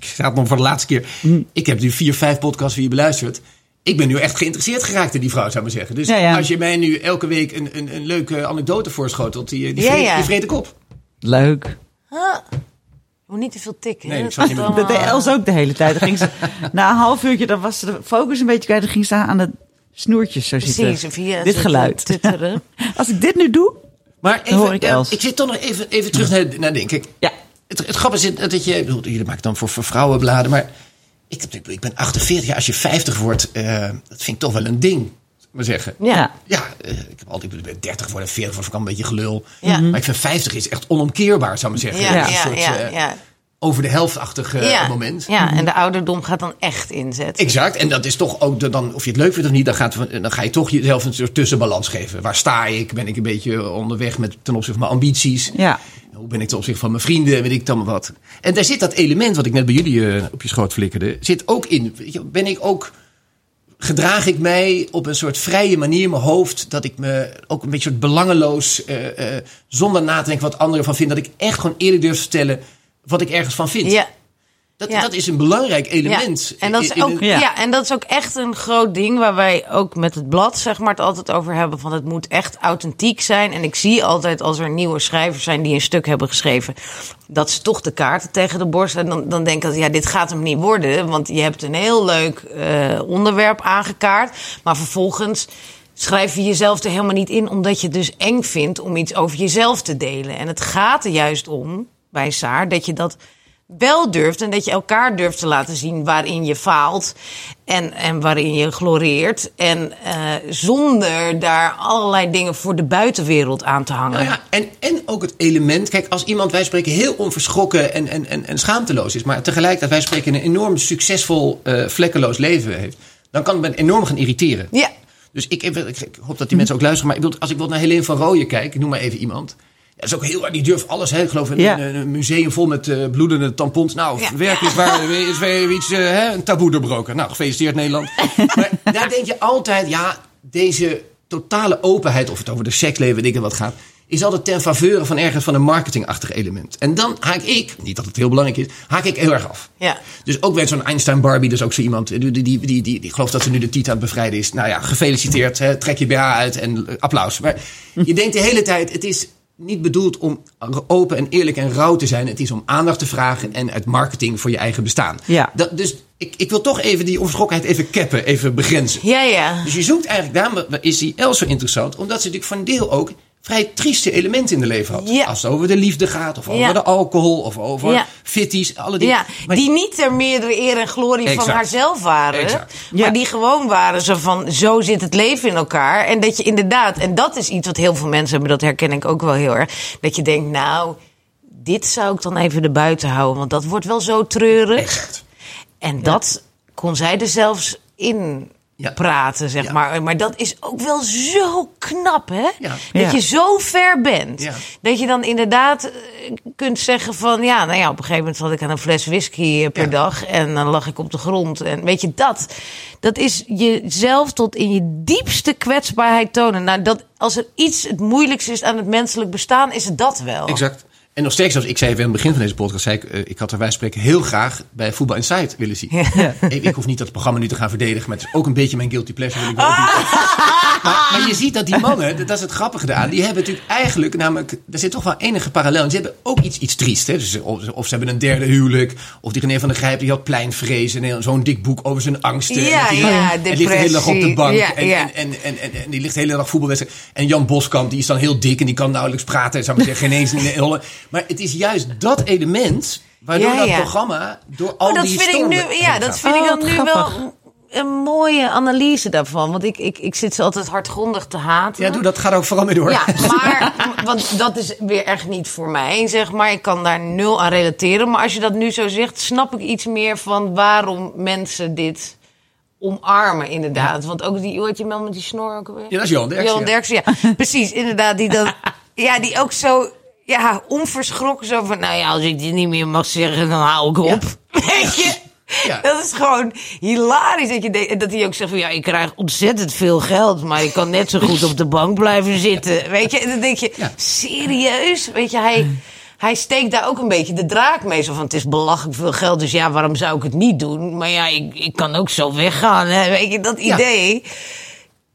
ik ga het nog voor de laatste keer. Ik heb nu vier, vijf podcasts wie je beluistert. Ik ben nu echt geïnteresseerd geraakt in die vrouw, zou ik maar zeggen. Dus Ja, ja. als je mij nu elke week een, een, een leuke anekdote voorschotelt, die, die, Ja, vreet, ja. die vreet ik op. Leuk. Je moet niet te veel tikken. Nee, zal niet Dat Dat deed Els ook de hele tijd. Dan ging ze, na een half uurtje, dan was ze de focus een beetje kwijt. Dan ging ze aan de snoertjes zo Precies, zitten. via dit geluid. Als ik dit nu doe, Maar even, hoor ik eh, Els. ik zit toch nog even, even terug naar, naar denk ik. ja. Het, het grappige is dat je, bedoel, jullie maken dan voor, voor vrouwenbladen, maar ik, ik, ik ben 48 jaar. Als je 50 wordt, eh, dat vind ik toch wel een ding, zou ik maar zeggen. Ja. Ja, eh, ik heb altijd ik ben 30 geworden, 40 wordt ook een beetje gelul. Ja. Maar ik vind 50 is echt onomkeerbaar, zou ik maar zeggen. Ja, ja, een ja, soort, ja, eh, ja. over de helftachtig eh, ja. moment. Ja, en de ouderdom gaat dan echt inzetten. Exact. En dat is toch ook, de, dan, of je het leuk vindt of niet, dan, gaat, dan ga je toch jezelf een soort tussenbalans geven. Waar sta ik? Ben ik een beetje onderweg met, ten opzichte van mijn ambities? Ja. Hoe ben ik ten opzichte van mijn vrienden? Weet ik dan wat. En daar zit dat element wat ik net bij jullie eh, op je schoot flikkerde, zit ook in. Ben ik ook, gedraag ik mij op een soort vrije manier mijn hoofd, dat ik me ook een beetje soort belangeloos, eh, eh, zonder na te denken wat anderen van vinden, dat ik echt gewoon eerlijk durf te vertellen wat ik ergens van vind. Ja, Dat, Ja. dat is een belangrijk element. Ja. En, dat is in- in ook, een- ja. Ja. en dat is ook echt een groot ding waar wij ook met het blad zeg maar, het altijd over hebben. Van het moet echt authentiek zijn. En ik zie altijd als er nieuwe schrijvers zijn die een stuk hebben geschreven. dat ze toch de kaarten tegen de borst. En dan, dan denk ik, ja, dit gaat hem niet worden. Want je hebt een heel leuk eh, onderwerp aangekaart. Maar vervolgens schrijf je jezelf er helemaal niet in. omdat je het dus eng vindt om iets over jezelf te delen. En het gaat er juist om bij Saar dat je dat wel durft en dat je elkaar durft te laten zien waarin je faalt en, en waarin je gloreert. En eh, zonder daar allerlei dingen voor de buitenwereld aan te hangen. Nou ja, en, en ook het element. Kijk, als iemand, wij spreken, heel onverschrokken en, en, en, en schaamteloos is. maar tegelijkertijd wij spreken een enorm succesvol, eh, vlekkeloos leven heeft. dan kan het me enorm gaan irriteren. Ja, Dus ik, ik, ik hoop dat die mensen ook luisteren. Maar ik bedoel, als ik bijvoorbeeld naar Helene van Rooyen kijk, ik noem maar even iemand. Dat is ook heel Die durft alles. Hè. Ik geloof in Ja. een, een museum vol met eh, bloedende tampons. Nou, Ja. werkelijk waar is weer iets, eh, hè, een taboe doorbroken. Nou, gefeliciteerd Nederland. maar daar denk je altijd, ja, deze totale openheid, of het over de seksleven, weet ik wat gaat, is altijd ten faveur van ergens van een marketingachtig element. En dan haak ik, niet dat het heel belangrijk is, haak ik heel erg af. Ja. Dus ook werd zo'n Einstein Barbie, dus ook zo iemand, die, die, die, die, die, ik geloof dat ze nu de titel aan het bevrijden is. Nou ja, gefeliciteerd, hè, trek je BH uit en eh, applaus. Maar je denkt de hele tijd, het is niet bedoeld om open en eerlijk en rauw te zijn. Het is om aandacht te vragen en uit marketing voor je eigen bestaan. Ja. Dat, dus ik, ik wil toch even die onverschrokkenheid even cappen, even begrenzen. Ja, ja. Dus je zoekt eigenlijk, daarom is die Els zo interessant, omdat ze natuurlijk van deel ook vrij trieste elementen in de leven had. Ja. Als het over de liefde gaat, of over Ja. de alcohol, of over Ja. fitties, alle dingen. Ja, Maar- die niet ter meerdere eer en glorie Exact. van haarzelf waren. Exact. Maar Ja. die gewoon waren zo van, zo zit het leven in elkaar. En dat je inderdaad, en dat is iets wat heel veel mensen hebben, dat herken ik ook wel heel erg. Dat je denkt, nou, dit zou ik dan even erbuiten houden. Want dat wordt wel zo treurig. Exact. En dat kon zij er zelfs in Ja. praten, zeg Ja. maar. Maar dat is ook wel zo knap, hè? Ja. Dat Ja. je zo ver bent. Ja. Dat je dan inderdaad eh, kunt zeggen van... ja, nou ja, op een gegeven moment zat ik aan een fles whisky eh, per Ja. dag... en dan lag ik op de grond. En weet je, dat, dat is jezelf tot in je diepste kwetsbaarheid tonen. Nou, dat, als er iets het moeilijkste is aan het menselijk bestaan... is het dat wel. Exact. En nog steeds, zoals ik zei even aan het begin van deze podcast, zei ik, eh, ik had er wij spreken heel graag bij Voetbal Insight willen zien. Ja. Ik, ik hoef niet dat programma nu te gaan verdedigen, maar het is ook een beetje mijn guilty pleasure. Wil ik wel niet. maar, maar je ziet dat die mannen, dat is het grappige eraan, die hebben natuurlijk eigenlijk, namelijk, er zit toch wel enige parallel. En ze hebben ook iets, iets triest. Hè? Dus of, of ze hebben een derde huwelijk, of die René van der Grijp, die had pleinvrees en zo'n dik boek over zijn angsten. Ja, en die, ja, en die ligt de hele dag op de bank. Ja, en, ja. En, en, en, die ligt de hele dag voetbalwedstrijd. En Jan Boskamp, die is dan heel dik en die kan nauwelijks praten. Zou ik zeggen, geen eens in de. Maar het is juist dat element waardoor Ja, dat programma door al Oh, dat die vind ik nu, ja, dat vind ik Oh, dan wat nu grappig. wel een mooie analyse daarvan. Want ik, ik, ik zit ze altijd hardgrondig te haten. Ja, doe dat. Ga er ook vooral mee door. Ja, maar want dat is weer echt niet voor mij, zeg maar. Ik kan daar nul aan relateren. Maar als je dat nu zo zegt, snap ik iets meer van waarom mensen dit omarmen, inderdaad. Want ook die, hoe heet die man met die snor ook alweer? Ja, dat is Johan Derksen, Johan ja. Derksen, ja. Precies, inderdaad. Die dan, ja, die ook zo, ja, onverschrokken zo van, nou ja, als ik dit niet meer mag zeggen, dan hou ik op. Weet je? Ja. Dat is gewoon hilarisch dat, je dat hij ook zegt van ja, ik krijg ontzettend veel geld, maar ik kan net zo goed op de bank blijven zitten. Weet je, en dan denk je, Ja. serieus? Weet je, hij, hij steekt daar ook een beetje de draak mee. Zo van het is belachelijk veel geld, dus ja, waarom zou ik het niet doen? Maar ja, ik, ik kan ook zo weggaan. Hè? Weet je, dat idee. Ja,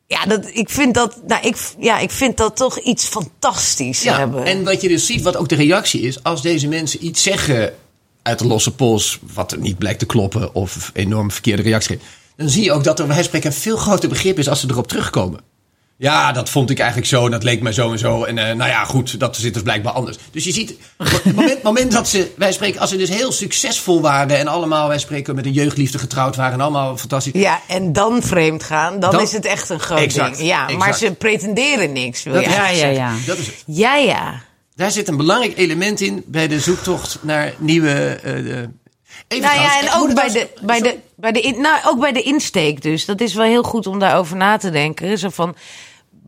dat, ik, vind dat, nou, ik, ja, ik vind dat toch iets fantastisch Ja, hebben. en wat je dus ziet, wat ook de reactie is, als deze mensen iets zeggen uit de losse pols, wat er niet blijkt te kloppen of enorm verkeerde reactie geeft, dan zie je ook dat er bij spreken een veel groter begrip is als ze erop terugkomen. Ja, dat vond ik eigenlijk zo, dat leek mij zo en zo. En eh, nou ja, goed, dat zit dus blijkbaar anders. Dus je ziet, het moment, moment dat ze, wij spreken, als ze dus heel succesvol waren en allemaal, wij spreken, met een jeugdliefde getrouwd waren en allemaal fantastisch. Ja, en dan vreemd gaan, dan, Dan- is het echt een groot Exact, ding. Ja, maar ze pretenderen niks, wil Dat je is- Ja, ja, ja. Dat is het. Ja, ja. Daar zit een belangrijk element in bij de zoektocht naar nieuwe. eh, de- Even Nou ja, en ook bij de, bij, de, bij, de in, nou, ook bij de insteek dus. Dat is wel heel goed om daarover na te denken. Zo van,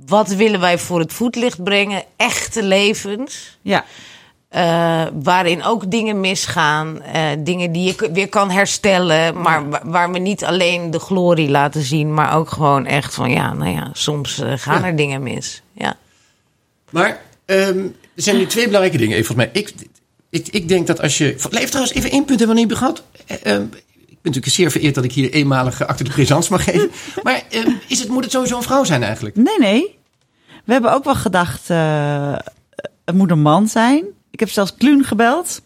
wat willen wij voor het voetlicht brengen? Echte levens. Ja. eh, waarin ook dingen misgaan. eh, dingen die je weer kan herstellen. Maar wa- waar we niet alleen de glorie laten zien. Maar ook gewoon echt van, ja, nou ja, soms eh, gaan Ja. er dingen mis. Ja. Maar ehm, er zijn nu twee belangrijke dingen. Even volgens mij. Ik, ik, ik denk dat als je. Even trouwens, even één punt hebben we niet gehad. Eh, ehm, ik ben natuurlijk zeer vereerd dat ik hier eenmalige acte de présence mag geven. Maar ehm, is het, moet het sowieso een vrouw zijn eigenlijk? Nee, nee. We hebben ook wel gedacht, eh, het moet een man zijn. Ik heb zelfs Kluun gebeld.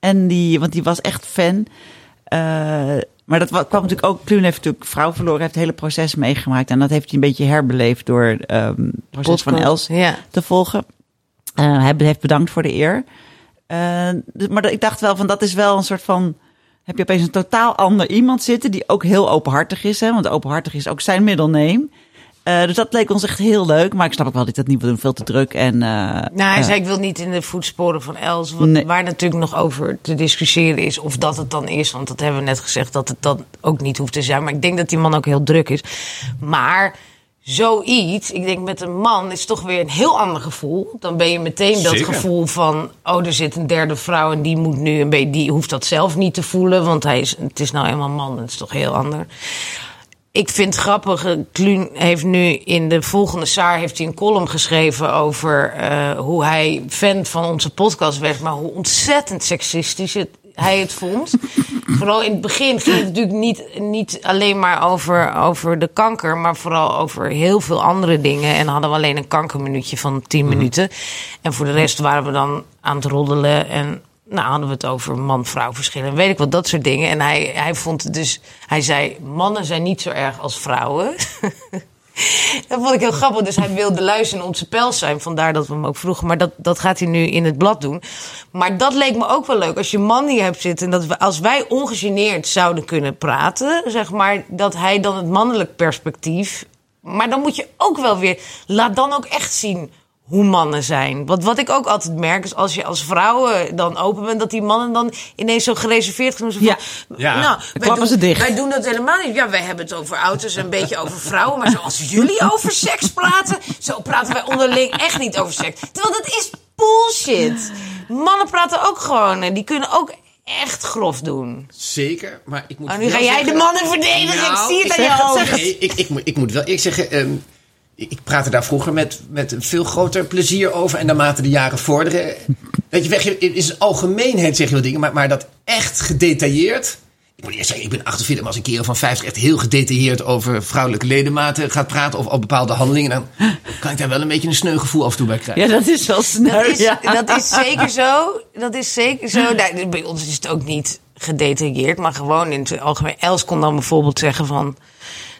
En die, want die was echt fan. Eh, maar dat wa- kwam natuurlijk ook. Kluun heeft natuurlijk vrouw verloren, heeft het hele proces meegemaakt. En dat heeft hij een beetje herbeleefd door ehm, het proces van Els Ja. te volgen. Eh, hij heeft bedankt voor de eer. Eh, dus- maar ik dacht wel van dat is wel een soort van. Heb je opeens een totaal ander iemand zitten die ook heel openhartig is. Hè? Want openhartig is ook zijn middelneem. Eh, dus dat leek ons echt heel leuk. Maar ik snap ook wel dat hij dat niet wil doen. Veel te druk. En, eh, Nou, hij zei ik wil niet in de voetsporen van Els. Wat, Nee. Waar natuurlijk nog over te discussiëren is of dat het dan is. Want dat hebben we net gezegd dat het dan ook niet hoeft te zijn. Maar ik denk dat die man ook heel druk is. Maar zoiets, ik denk met een man is toch weer een heel ander gevoel. Dan ben je meteen dat Zeker. gevoel van... oh, er zit een derde vrouw en die moet nu een beetje... die hoeft dat zelf niet te voelen, want hij is, het is nou eenmaal een man. Dat is toch heel ander. ik vind het grappig, eh, Kluun heeft nu in de volgende Saar heeft hij een column geschreven over eh, hoe hij fan van onze podcast werd, maar hoe ontzettend seksistisch het, hij het vond. vooral in het begin ging het natuurlijk niet, niet alleen maar over, over de kanker, maar vooral over heel veel andere dingen. En hadden we alleen een kankerminuutje van 10 minuten. En voor de rest waren we dan aan het roddelen en nou, hadden we het over man-vrouw verschillen. Weet ik wat, dat soort dingen. En hij, hij vond het dus... Hij zei, mannen zijn niet zo erg als vrouwen. dat vond ik heel grappig. Dus hij wilde luisteren in onze pels zijn. Vandaar dat we hem ook vroegen. Maar dat, dat gaat hij nu in het blad doen. Maar dat leek me ook wel leuk. Als je man hier hebt zitten... en dat we, als wij ongegeneerd zouden kunnen praten... zeg maar, dat hij dan het mannelijk perspectief... Maar dan moet je ook wel weer... Laat dan ook echt zien hoe mannen zijn. Want wat ik ook altijd merk is als je als vrouwen dan open bent, dat die mannen dan ineens zo gereserveerd gaan. Zo van, Ja. Ja. Nou, Dan wij klappen doen, ze dicht. Wij doen dat helemaal niet. Ja, wij hebben het over auto's en een beetje over vrouwen. Maar zoals jullie over seks praten, zo praten wij onderling echt niet over seks. Terwijl dat is bullshit. Mannen praten ook gewoon en die kunnen ook echt grof doen. Zeker, maar ik moet Oh, nu ga jij zeggen- de mannen verdedigen. Nou, ik zie het ik aan je zeg- ogen. Nee, ik, ik, moet- ik moet wel ik zeggen, ehm, ik praatte daar vroeger met, met een veel groter plezier over. En naarmate de jaren vorderen. Weet je, weg, zijn algemeenheid zeg je wel dingen, maar, maar dat echt gedetailleerd. Ik moet eerst zeggen, ik ben 48, maar als een kerel van 50 echt heel gedetailleerd over vrouwelijke ledematen gaat praten. Of op bepaalde handelingen, dan kan ik daar wel een beetje een sneu gevoel af en toe bij krijgen. Ja, dat is wel sneu. Dat is, ja. dat is zeker zo. Dat is zeker zo. Nou, bij ons is het ook niet gedetailleerd, maar gewoon in het algemeen. Els kon dan bijvoorbeeld zeggen van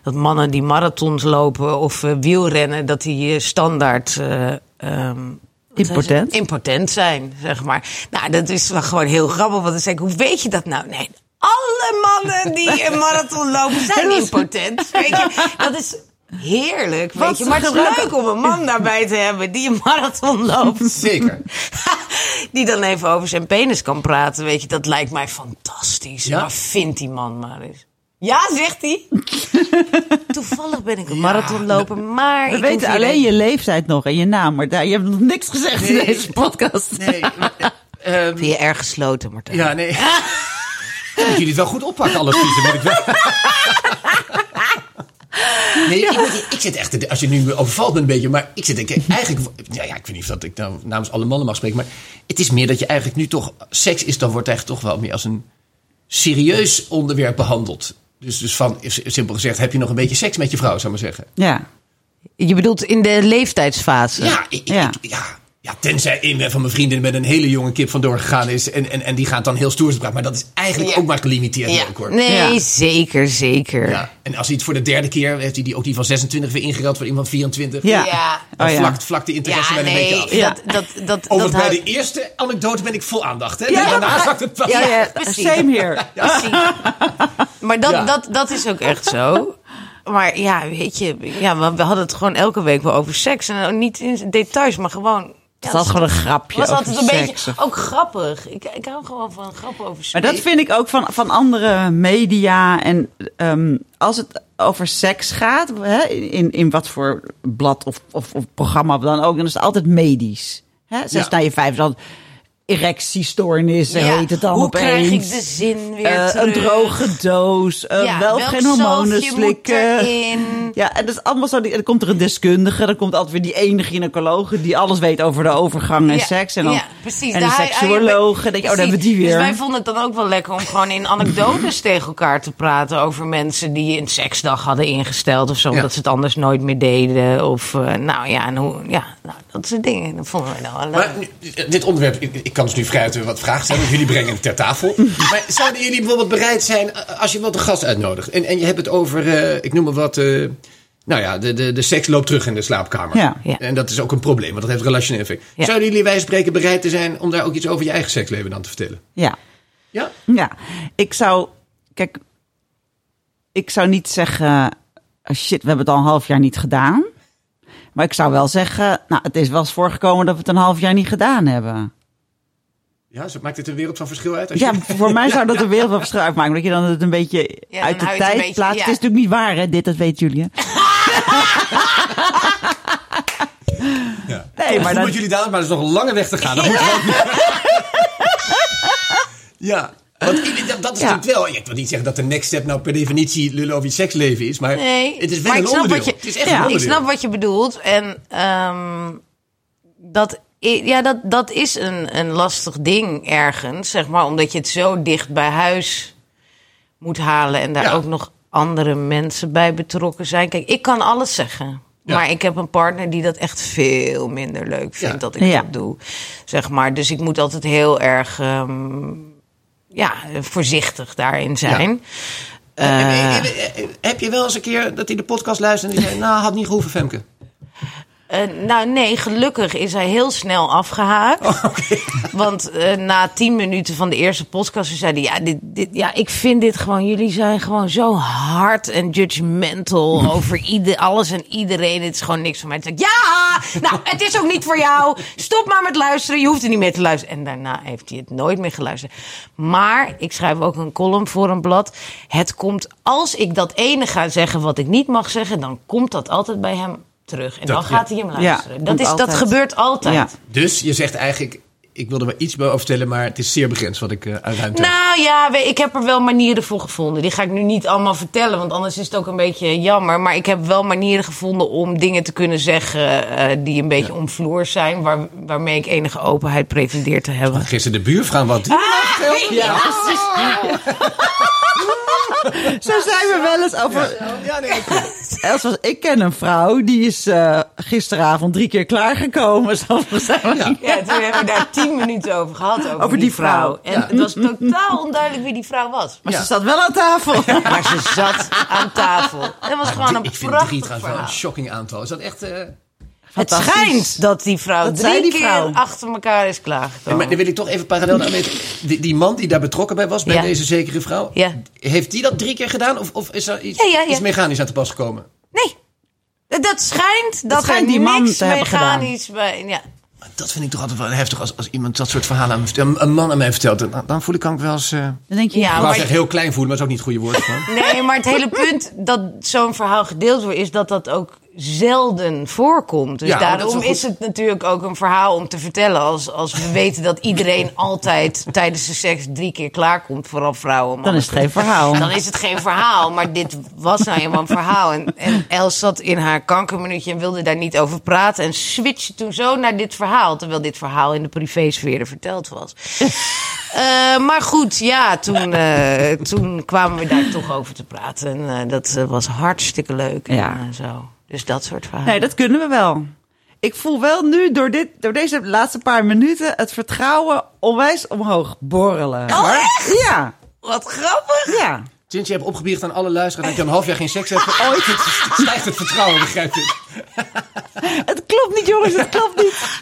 dat mannen die marathons lopen of eh, wielrennen, dat die standaard. zei ze? Impotent? Impotent zijn, zeg maar. Nou, dat is wel gewoon heel grappig. Want dan zeg ik, hoe weet je dat nou? Nee, alle mannen die een marathon lopen zijn impotent. Weet je, dat is heerlijk. Weet je. Maar het is leuk om een man daarbij te hebben die een marathon loopt. Zeker. die dan even over zijn penis kan praten. Weet je, dat lijkt mij fantastisch. Ja? Maar vind die man maar eens. Ja, zegt hij. Toevallig ben ik een marathonloper, maar... We ik weten alleen je leeftijd nog en je naam, maar daar, je hebt nog niks gezegd in deze podcast. Nee, maar, eh, ehm, Vind je erg gesloten, Martijn? Ja, nee. Dat jullie het wel goed oppakken, alle adviezen. Moet ik wel. Nee, ik, moet- ik zit echt, als je nu me overvalt me een beetje, maar ik zit denk ik eigenlijk, ja, ja, ik weet niet of dat ik nou namens alle mannen mag spreken, maar het is meer dat je eigenlijk nu toch, seks is dan wordt eigenlijk toch wel meer als een serieus onderwerp behandeld. Dus, dus van, simpel gezegd, heb je nog een beetje seks met je vrouw, zou ik maar zeggen. Ja. Je bedoelt in de leeftijdsfase? Ja, ik, Ja. ik- ja, ja, tenzij een van mijn vrienden met een hele jonge kip vandoor gegaan is en, en, en die gaat dan heel stoer praten, maar dat is eigenlijk Ja. ook maar gelimiteerd Ja. ook, hoor. Nee, Ja. zeker, zeker. Ja, en als hij het voor de derde keer heeft hij die, ook die van 26 weer ingereld voor iemand 24. Ja. Ja. Dan Oh, ja. vlakt, vlakt de interesse Ja, wel een beetje af. dat, dat, dat, dat bij houdt- de eerste anekdote ben ik vol aandacht. Hè? Ja, Daarna maar- zakt het pas. Ja, ja, precies. same here. Precies. Maar dat, Ja. dat, dat is ook echt zo. Maar ja, weet je, ja, we, we hadden het gewoon elke week wel over seks. En niet in details, maar gewoon... Het was gewoon een grapje was altijd een seks. beetje ook grappig. Ik, ik hou gewoon van grappen over seks. Maar dat vind ik ook van, van andere media. En ehm, als het over seks gaat, hè, in, in wat voor blad of, of, of programma dan ook, dan is het altijd medisch. Hè? Zes Ja. na je vijf, dan erectiestoornissen Ja, heet het dan Hoe opeens. krijg ik de zin weer Eh, terug? een droge doos, eh, Ja, wel welk geen hormonen slikken. Ja, en dat is allemaal zo. Dan komt er een deskundige, dan komt altijd weer die ene gynaecologe die alles weet over de overgang en Ja, seks. En, dan, ja, precies. en hij- seksuoloog. En denk je, oh, daar hebben we die Precies. weer. Dus wij vonden het dan ook wel lekker om gewoon in anekdotes tegen elkaar te praten over mensen die een seksdag hadden ingesteld of zo, Ja. omdat ze het anders nooit meer deden. Of eh, nou ja, en hoe, ja, nou, dat soort dingen. Dat vonden we nou wel leuk. Maar dit onderwerp, ik, ik kan dus nu vrij wat vragen stellen. Jullie brengen het ter tafel. maar zouden jullie bijvoorbeeld bereid zijn, eh, als je wat een gast uitnodigt. En, en je hebt het over, eh, ik noem maar wat... eh, nou ja, de, de, de seks loopt terug in de slaapkamer. Ja. Ja. En dat is ook een probleem, want dat heeft relationeel effect. Ja. Zouden jullie wij spreken bereid te zijn om daar ook iets over je eigen seksleven dan te vertellen? Ja. Ja? Ja, ik zou. Kijk, ik zou niet zeggen. ah, shit, we hebben het al een half jaar niet gedaan. Maar ik zou wel zeggen. Nou, het is wel eens voorgekomen dat we het een half jaar niet gedaan hebben. Ja, zo maakt het een wereld van verschil uit? Als Ja, je- voor mij zou dat een wereld van verschil uitmaken. Dat je dan het een beetje Ja, uit de tijd beetje- plaatst. ja. Het is natuurlijk niet waar, hè? Dit, dat weten jullie. hè? Ja. Nee, maar dan- jullie dadelijk, maar er is nog een lange weg te gaan. Dat moet ja. Want dat, is Ja. natuurlijk wel... Ik wil niet zeggen dat de next step nou per definitie lullen over je seksleven is. Maar Nee, het is wel maar een ik snap onderdeel. wat je- het is echt Ja. een Ik snap wat je bedoelt. En ehm, dat, ja, dat, dat is een, een lastig ding ergens, zeg maar. Omdat je het zo dicht bij huis moet halen. En daar Ja. ook nog andere mensen bij betrokken zijn. Kijk, ik kan alles zeggen. Ja. Maar ik heb een partner die dat echt veel minder leuk vindt Ja. dat ik Ja. dat doe. Zeg maar. Dus ik moet altijd heel erg ehm, ja, voorzichtig daarin zijn. Eh, en- heb je wel eens een keer dat hij de podcast luisterde en die zei... Nou, had niet gehoeven, Femke. Eh, nou nee, gelukkig is hij heel snel afgehaakt. Oh. Want eh, na tien minuten van de eerste podcast zei hij... Ja, dit, dit, ja, ik vind dit gewoon... Jullie zijn gewoon zo hard en judgmental over ieder, alles en iedereen. Het is gewoon niks voor mij. Toen zei ja, nou, het is ook niet voor jou. Stop maar met luisteren. Je hoeft er niet meer te luisteren. En daarna heeft hij het nooit meer geluisterd. Maar ik schrijf ook een column voor een blad. Het komt, als ik dat ene ga zeggen wat ik niet mag zeggen... dan komt dat altijd bij hem terug. En Dat- dan gaat hij hem Ja, luisteren. dat, komt is, dat gebeurt altijd. Ja. Dus je zegt eigenlijk... Ik wilde er wel iets over vertellen, maar het is zeer begrensd wat ik eh, aan ruimte heb. Nou ja, ik heb er wel manieren voor gevonden. Die ga ik nu niet allemaal vertellen, want anders is het ook een beetje jammer. Maar ik heb wel manieren gevonden om dingen te kunnen zeggen eh, die een beetje omvloers zijn. Waar, waarmee ik enige openheid pretendeer te hebben. Gisteren de buurvrouw wat... Ja, Zo zijn we wel eens over. Ja, nee, Els was, ik ken een vrouw die is eh, gisteravond drie keer klaargekomen. Zo zijn we- Ja. Ja, toen hebben we daar tien minuten over gehad. Over, Over die vrouw. En Ja. het was totaal onduidelijk wie die vrouw was. Maar Ja. ze zat wel aan tafel. Maar ze zat aan tafel. Het was gewoon een ik vind drie prachtig trouwens wel een shocking aantal. Is dat echt... eh, Het schijnt dat die vrouw Dat drie die keer vrouw. achter elkaar is En klaargekomen. maar dan wil ik toch even parallel aan weten. Die, die man die daar betrokken bij was, bij Ja. deze zekere vrouw. Ja. Heeft die dat drie keer gedaan? Of, of is er iets, Ja, ja, ja. iets mechanisch aan te pas gekomen? Nee. Dat schijnt dat schijnt er die man niks te hebben gedaan. mechanisch bij... Ja. Dat vind ik toch altijd wel heftig als, als iemand dat soort verhalen aan me vertelt. Een, man aan mij vertelt. Dan, dan voel ik kan ik wel eens... eh Dan denk je, Ja, ik maar- zeggen heel klein voelen, maar dat is ook niet het goede woord. Nee, maar het hele punt dat zo'n verhaal gedeeld wordt... is dat dat ook zelden voorkomt. Dus Ja, dat is daarom is, het natuurlijk ook een verhaal om te vertellen. Als, als we weten dat iedereen altijd tijdens de seks drie keer klaarkomt. Vooral vrouwen. dan is het geen verhaal. Dan is het geen verhaal, maar dit was nou helemaal een verhaal. En, en Els zat in haar kankerminuutje en wilde daar niet over praten. En switchte toen zo naar dit verhaal. Terwijl dit verhaal in de privésfeer verteld was. Eh, maar goed, ja, toen, eh, toen kwamen we daar toch over te praten. En eh, dat was hartstikke leuk. Ja. En, zo. Dus dat soort verhalen. Nee, dat kunnen we wel. Ik voel wel nu door, dit, door deze laatste paar minuten het vertrouwen onwijs omhoog borrelen. Oh, echt? Ja, Wat grappig. ja. Sinds je hebt opgebiecht aan alle luisteraars dat je een half jaar geen seks hebt. Ooit stijgt het vertrouwen, begrijp ik. Het klopt niet, jongens, het klopt niet.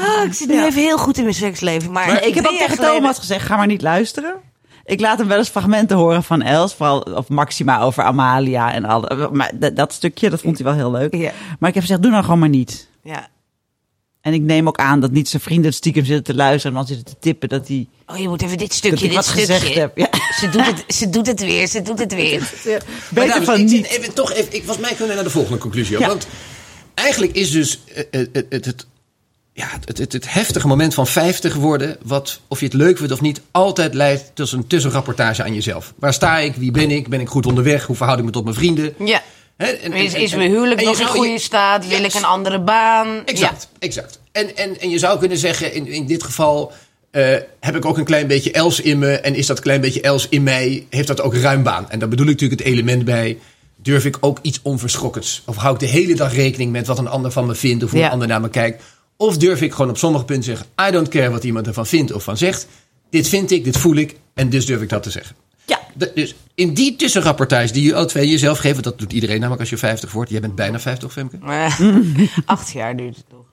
Ah, ik zit nu even heel goed in mijn seksleven. Maar, Maar ik heb ook tegen geleden- Thomas gezegd, ga maar niet luisteren. Ik laat hem wel eens fragmenten horen van Els, vooral of Maxima over Amalia en al. Maar dat, dat stukje, dat vond hij wel heel leuk. Ja. Maar ik heb gezegd, doe nou gewoon maar niet. Ja. En ik neem ook aan dat niet zijn vrienden stiekem zitten te luisteren en dan zitten te tippen dat hij Oh, je moet even dit stukje, dit wat stukje. gezegd heb. Ja. Ze, doet het, ze doet het weer, ze doet het weer. Maar Beter dames, van ik niet. Even, toch even, ik, volgens mij kunnen we naar de volgende conclusie. Ja. Want eigenlijk is dus eh, eh, het, het, het, ja, het, het, het heftige moment van 50 worden, wat, of je het leuk vindt of niet, altijd leidt tot een tussenrapportage aan jezelf. Waar sta ik? Wie ben ik? Ben ik goed onderweg? Hoe verhoud ik me tot mijn vrienden? Ja. En- Is, en- is en- mijn huwelijk nog in goede je- staat? Wil Yes. ik een andere baan? Exact, exact. En, en, en je zou kunnen zeggen, in, in dit geval eh, heb ik ook een klein beetje Els in me. En is dat klein beetje Els in mij, heeft dat ook ruim baan. En daar bedoel ik natuurlijk het element bij. Durf ik ook iets onverschrokkens? Of hou ik de hele dag rekening met wat een ander van me vindt? Of hoe Ja. een ander naar me kijkt? Of durf ik gewoon op sommige punten zeggen... I don't care wat iemand ervan vindt of van zegt. Dit vind ik, dit voel ik. En dus durf ik dat te zeggen. Ja. De- dus in die tussenrapportage die je alle twee jezelf geeft... want dat doet iedereen namelijk als je 50 wordt. Jij bent bijna 50, Femke. Ja. Acht jaar duurt het nog.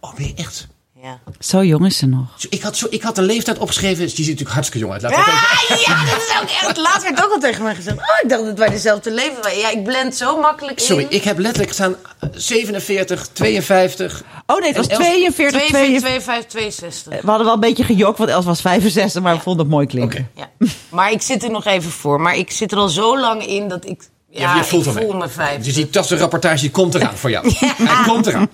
Oh, ben je echt... Ja. Zo jong is ze nog. Ik had, zo, ik had een leeftijd opgeschreven. Die ziet er natuurlijk hartstikke jong uit. Laat ik even- Ah, ja, dat is ook echt. Laatst werd ook al tegen mij gezegd. Oh, ik dacht dat wij dezelfde leven waren. Ja, ik blend zo makkelijk in. Sorry, ik heb letterlijk gestaan eh, 47, 52. Oh nee, het was En Els- 42, 2, 42. 5, 62. We hadden wel een beetje gejokt, want Els was 65, maar we vonden het mooi klinken. Oké. Ja. Maar ik zit er nog even voor. Maar ik zit er al zo lang in dat ik... Ja, je voelt ik hem voel me 50. Dus die tastenrapportage die komt eraan voor jou. Hij komt eraan.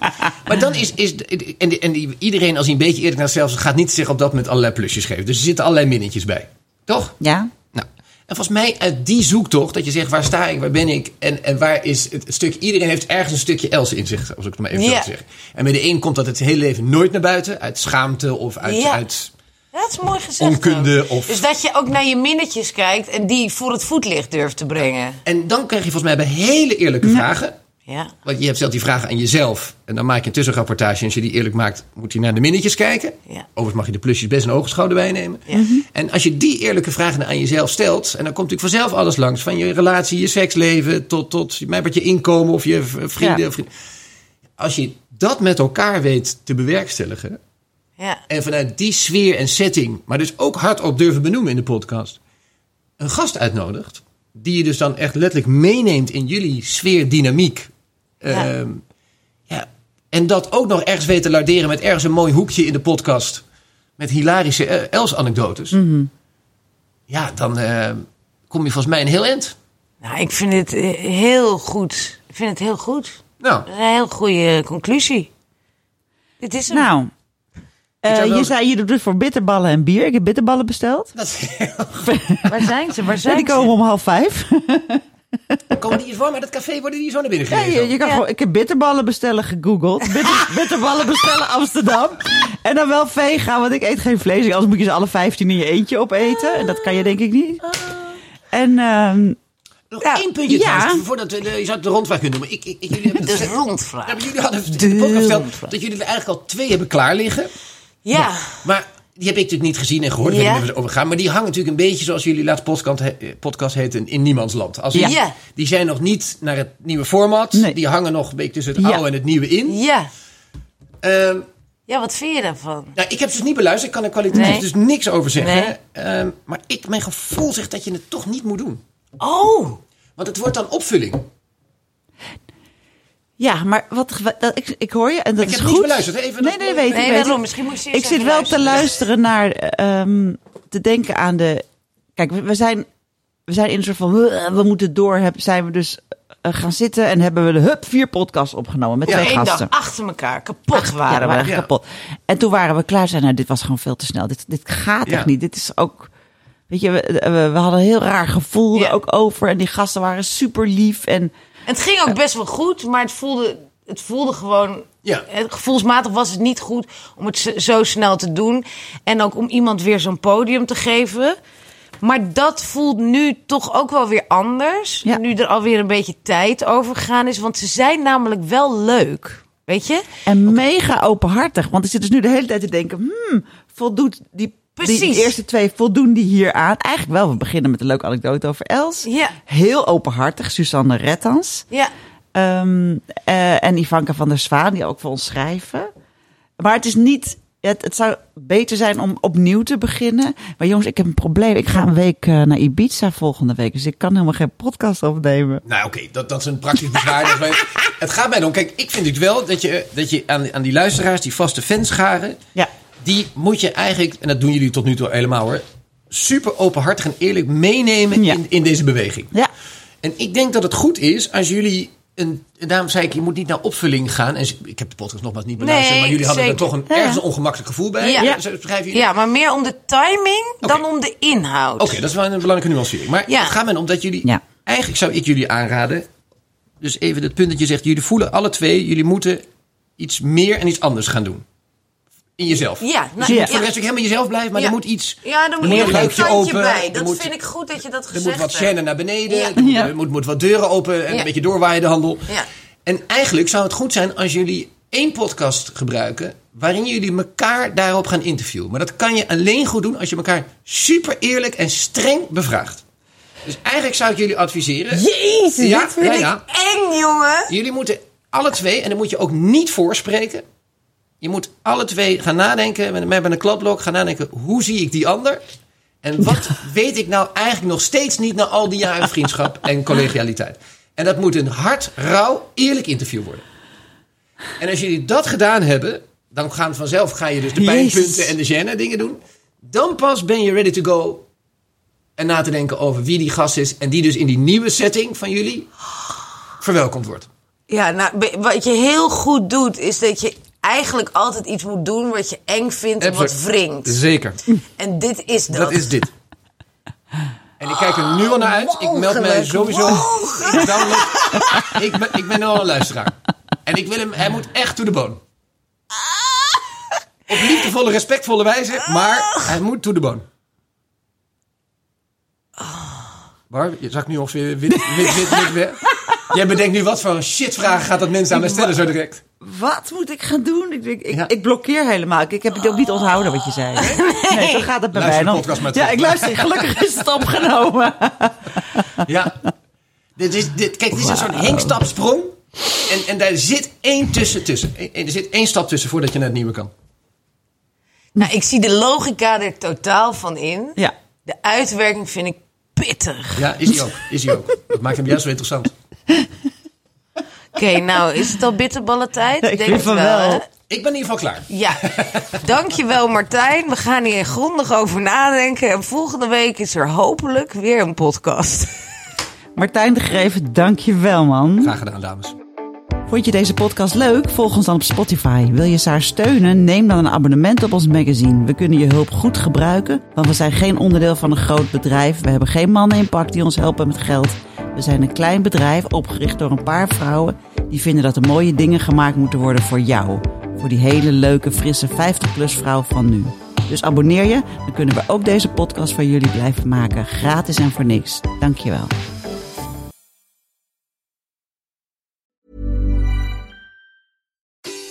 Maar dan is... is en, en die, iedereen, als hij een beetje eerlijk naar zichzelf gaat niet zich op dat moment allerlei plusjes geven. Dus er zitten allerlei minnetjes bij. Toch? Ja? Nou, en volgens mij uit die zoektocht, dat je zegt waar sta ik, waar ben ik en, en waar is het, stuk. Iedereen heeft ergens een stukje Else in zich, als ik het maar even zo Ja. mag zeggen. En bij de een komt dat het hele leven nooit naar buiten, uit schaamte of uit. Ja. uit dat is mooi gezegd. Onkunde ook. of- Dus dat je ook naar je minnetjes kijkt en die voor het voetlicht durft te brengen. en dan krijg je volgens mij bij hele eerlijke vragen. Ja. Want je hebt stelt die vragen aan jezelf. En dan maak je een tussenrapportage. En als je die eerlijk maakt, moet je naar de minnetjes kijken. Ja. Overigens mag je de plusjes best een oogschouder bijnemen. Ja. En als je die eerlijke vragen aan jezelf stelt. En dan komt natuurlijk vanzelf alles langs. Van je relatie, je seksleven. Tot, tot wat je inkomen of je vrienden. Ja. of vriend- Als je dat met elkaar weet te bewerkstelligen. Ja. En vanuit die sfeer en setting. Maar dus ook hardop durven benoemen in de podcast. Een gast uitnodigt. Die je dus dan echt letterlijk meeneemt in jullie sfeer, dynamiek. Ja. Ehm, ja. En dat ook nog ergens weet te larderen met ergens een mooi hoekje in de podcast. Met hilarische eh, Els-anekdotes. Mhm. Ja, dan eh, kom je volgens mij een heel eind. Nou, ik vind het eh, heel goed. Ik vind het heel goed. Nou, een heel goede conclusie. Dit is hem. Nou, eh, je zei je doet het voor bitterballen en bier. Ik heb bitterballen besteld. dat Waar zijn ze? Waar zijn die ze? komen om half vijf. komen die hier voor, maar dat café worden die zo naar binnen Ja, gereden. je, je kan Ja. gewoon, ik heb bitterballen bestellen gegoogeld. Bitter, bitterballen bestellen Amsterdam. En dan wel vegan, want ik eet geen vlees. Anders moet je ze alle 15 in je eentje opeten. En dat kan je denk ik niet. En ehm, Nog Ja, één puntje ja. trouwens, voordat we de, je zou het de rondvraag kunnen noemen. Ik, ik, ik, jullie hebben De rondvraag. Ja, jullie hadden de podcast dat jullie er eigenlijk al twee hebben klaar liggen. Ja. Maar die heb ik natuurlijk niet gezien en gehoord. Ja. waar ze over gaan. Maar die hangen natuurlijk een beetje zoals jullie laatste podcast, he- eh, podcast heette in niemands land. Als Ja. die, zijn nog niet naar het nieuwe format. Nee. Die hangen nog een beetje tussen het oude en het nieuwe in. Ja. Ehm, Ja, wat vind je daarvan? nou, ik heb ze dus niet beluisterd. Ik kan er kwalitatief Nee. dus niks over zeggen. Nee. Ehm, maar ik, mijn gevoel zegt dat je het toch niet moet doen. Oh. Want het wordt dan opvulling. Ja, maar wat, dat, ik, ik hoor je en dat Ik is heb goed. beluisterd. hè? Even Nee, nee, weet ik. Nee, weet ik. waarom? Misschien moest je Ik eerst zit wel te luisteren. naar, ehm, te denken aan de. Kijk, we, we zijn, we zijn in een soort van. We, moeten door. Heb, zijn we dus eh, gaan zitten en hebben we de hup vier podcasts opgenomen met Ja, twee gasten. dag achter elkaar. Kapot Ja, waren we we. waren Ja. kapot. En toen waren we klaar. Zeiden, nou, dit was gewoon veel te snel. Dit, dit gaat Ja. echt niet. Dit is ook. Weet je, we, we, we hadden een heel raar gevoel Ja. er ook over. En die gasten waren super lief. En het ging ook best wel goed, maar het voelde, het voelde gewoon... Ja. Gevoelsmatig was het niet goed om het zo snel te doen. En ook om iemand weer zo'n podium te geven. Maar dat voelt nu toch ook wel weer anders. Ja. Nu er alweer een beetje tijd over gegaan is. Want ze zijn namelijk wel leuk. Weet je? En mega openhartig. Want ik zit dus nu de hele tijd te denken: hmm, voldoet die, Precies. die eerste twee, voldoen die hier aan? Eigenlijk wel. We beginnen met een leuke anekdote over Els. Ja. Heel openhartig. Suzanne Rettans. Ja. Ehm, eh, en Ivanka van der Zwaan, die ook voor ons schrijven. Maar het is niet. Het, het zou beter zijn om opnieuw te beginnen. Maar jongens, ik heb een probleem. Ik ga een week eh, naar Ibiza volgende week. Dus ik kan helemaal geen podcast opnemen. Nou, oké, dat, dat is een praktisch bezwaar. Het gaat mij om. Kijk, ik vind het wel dat je, dat je aan, aan die luisteraars, die vaste fanscharen, Ja. Die moet je eigenlijk, en dat doen jullie tot nu toe helemaal hoor, super openhartig en eerlijk meenemen Ja. in, in deze beweging. Ja. En ik denk dat het goed is als jullie. Een, en daarom zei ik, je moet niet naar opvulling gaan. En ik heb de podcast nogmaals niet beluisterd, Nee, maar jullie hadden er toch een, ergens een ongemakkelijk gevoel bij. Ja. Jullie? ja, maar meer om de timing dan om de inhoud. Oké, dat is wel een belangrijke nuancering. Maar Ja. het gaat mij om dat jullie... Ja. Eigenlijk zou ik jullie aanraden... Dus even het punt dat je zegt... Jullie voelen alle twee... Jullie moeten iets meer en iets anders gaan doen. In jezelf. Ja, Dus nou, Ja. voor de rest ook helemaal jezelf blijven. Maar Ja. er moet iets... Ja, er moet er een luikje kantje open, bij. er Dat moet- vind ik goed dat je dat Er gezegd moet wat hebt. chaîne naar beneden. Ja. Er, moet, Ja. er moet, moet wat deuren open. En Ja. een beetje doorwaaien de handel. Ja. En eigenlijk zou het goed zijn als jullie één podcast gebruiken... waarin jullie elkaar daarop gaan interviewen. Maar dat kan je alleen goed doen als je elkaar super eerlijk en streng bevraagt. Dus eigenlijk zou ik jullie adviseren... Jezus, Ja, dit vind ja, ik ja. eng, jongen. Jullie moeten alle twee, en dan moet je ook niet voorspreken. Je moet alle twee gaan nadenken, met een kladblok gaan nadenken, hoe zie ik die ander? En wat weet ik nou eigenlijk nog steeds niet na al die jaren vriendschap en collegialiteit? En dat moet een hard, rauw, eerlijk interview worden. En als jullie dat gedaan hebben, dan gaan vanzelf ga je dus de pijnpunten en de gêne dingen doen. Dan pas ben je ready to go En na te denken over wie die gast is. En die dus in die nieuwe setting van jullie verwelkomd wordt. Ja, nou, wat je heel goed doet, is dat je eigenlijk altijd iets moet doen wat je eng vindt en wat wringt. Zeker. En dit is dat. Dat is dit. En ik kijk er nu al naar uit. Ik meld mij sowieso. Ik, ben, ik ben al een luisteraar. En ik wil hem, hij moet echt to the bone. Op liefdevolle, respectvolle wijze, maar hij moet to the bone. Je zag nu ongeveer wit, wit, wit, wit, wit. Jij bedenkt nu wat voor shitvragen gaat dat mensen aan mij stellen zo direct. Wat moet ik gaan doen? Ik, ik, ik, Ja. ik blokkeer helemaal. Ik, heb het ook niet onthouden wat je zei. Nee, zo gaat het bij Luister mij dan. Ja, ik luister. Gelukkig is het opgenomen. Ja. Dit is, dit, kijk, dit is een soort hinkstapsprong. En, en daar zit één tussen, tussen. En er zit één stap tussen voordat je naar het nieuwe kan. Nou, ik zie de logica er totaal van in. Ja. De uitwerking vind ik pittig. Ja, is hij ook. Is hij ook. Dat maakt hem juist zo interessant. Oké, nou, is het al bitterballentijd? Ja, ik Denk van wel. hè? Ik ben in ieder geval klaar. Ja, dankjewel Martijn. We gaan hier grondig over nadenken. En volgende week is er hopelijk weer een podcast. Martijn de Greven, dank je wel, man. Graag gedaan, dames. Vond je deze podcast leuk? Volg ons dan op Spotify. Wil je Saar steunen? Neem dan een abonnement op ons magazine. We kunnen je hulp goed gebruiken, want we zijn geen onderdeel van een groot bedrijf. We hebben geen mannen in pak die ons helpen met geld. We zijn een klein bedrijf opgericht door een paar vrouwen die vinden dat er mooie dingen gemaakt moeten worden voor jou. Voor die hele leuke, frisse 50-plus vrouw van nu. Dus abonneer je, dan kunnen we ook deze podcast voor jullie blijven maken. Gratis en voor niks. Dankjewel.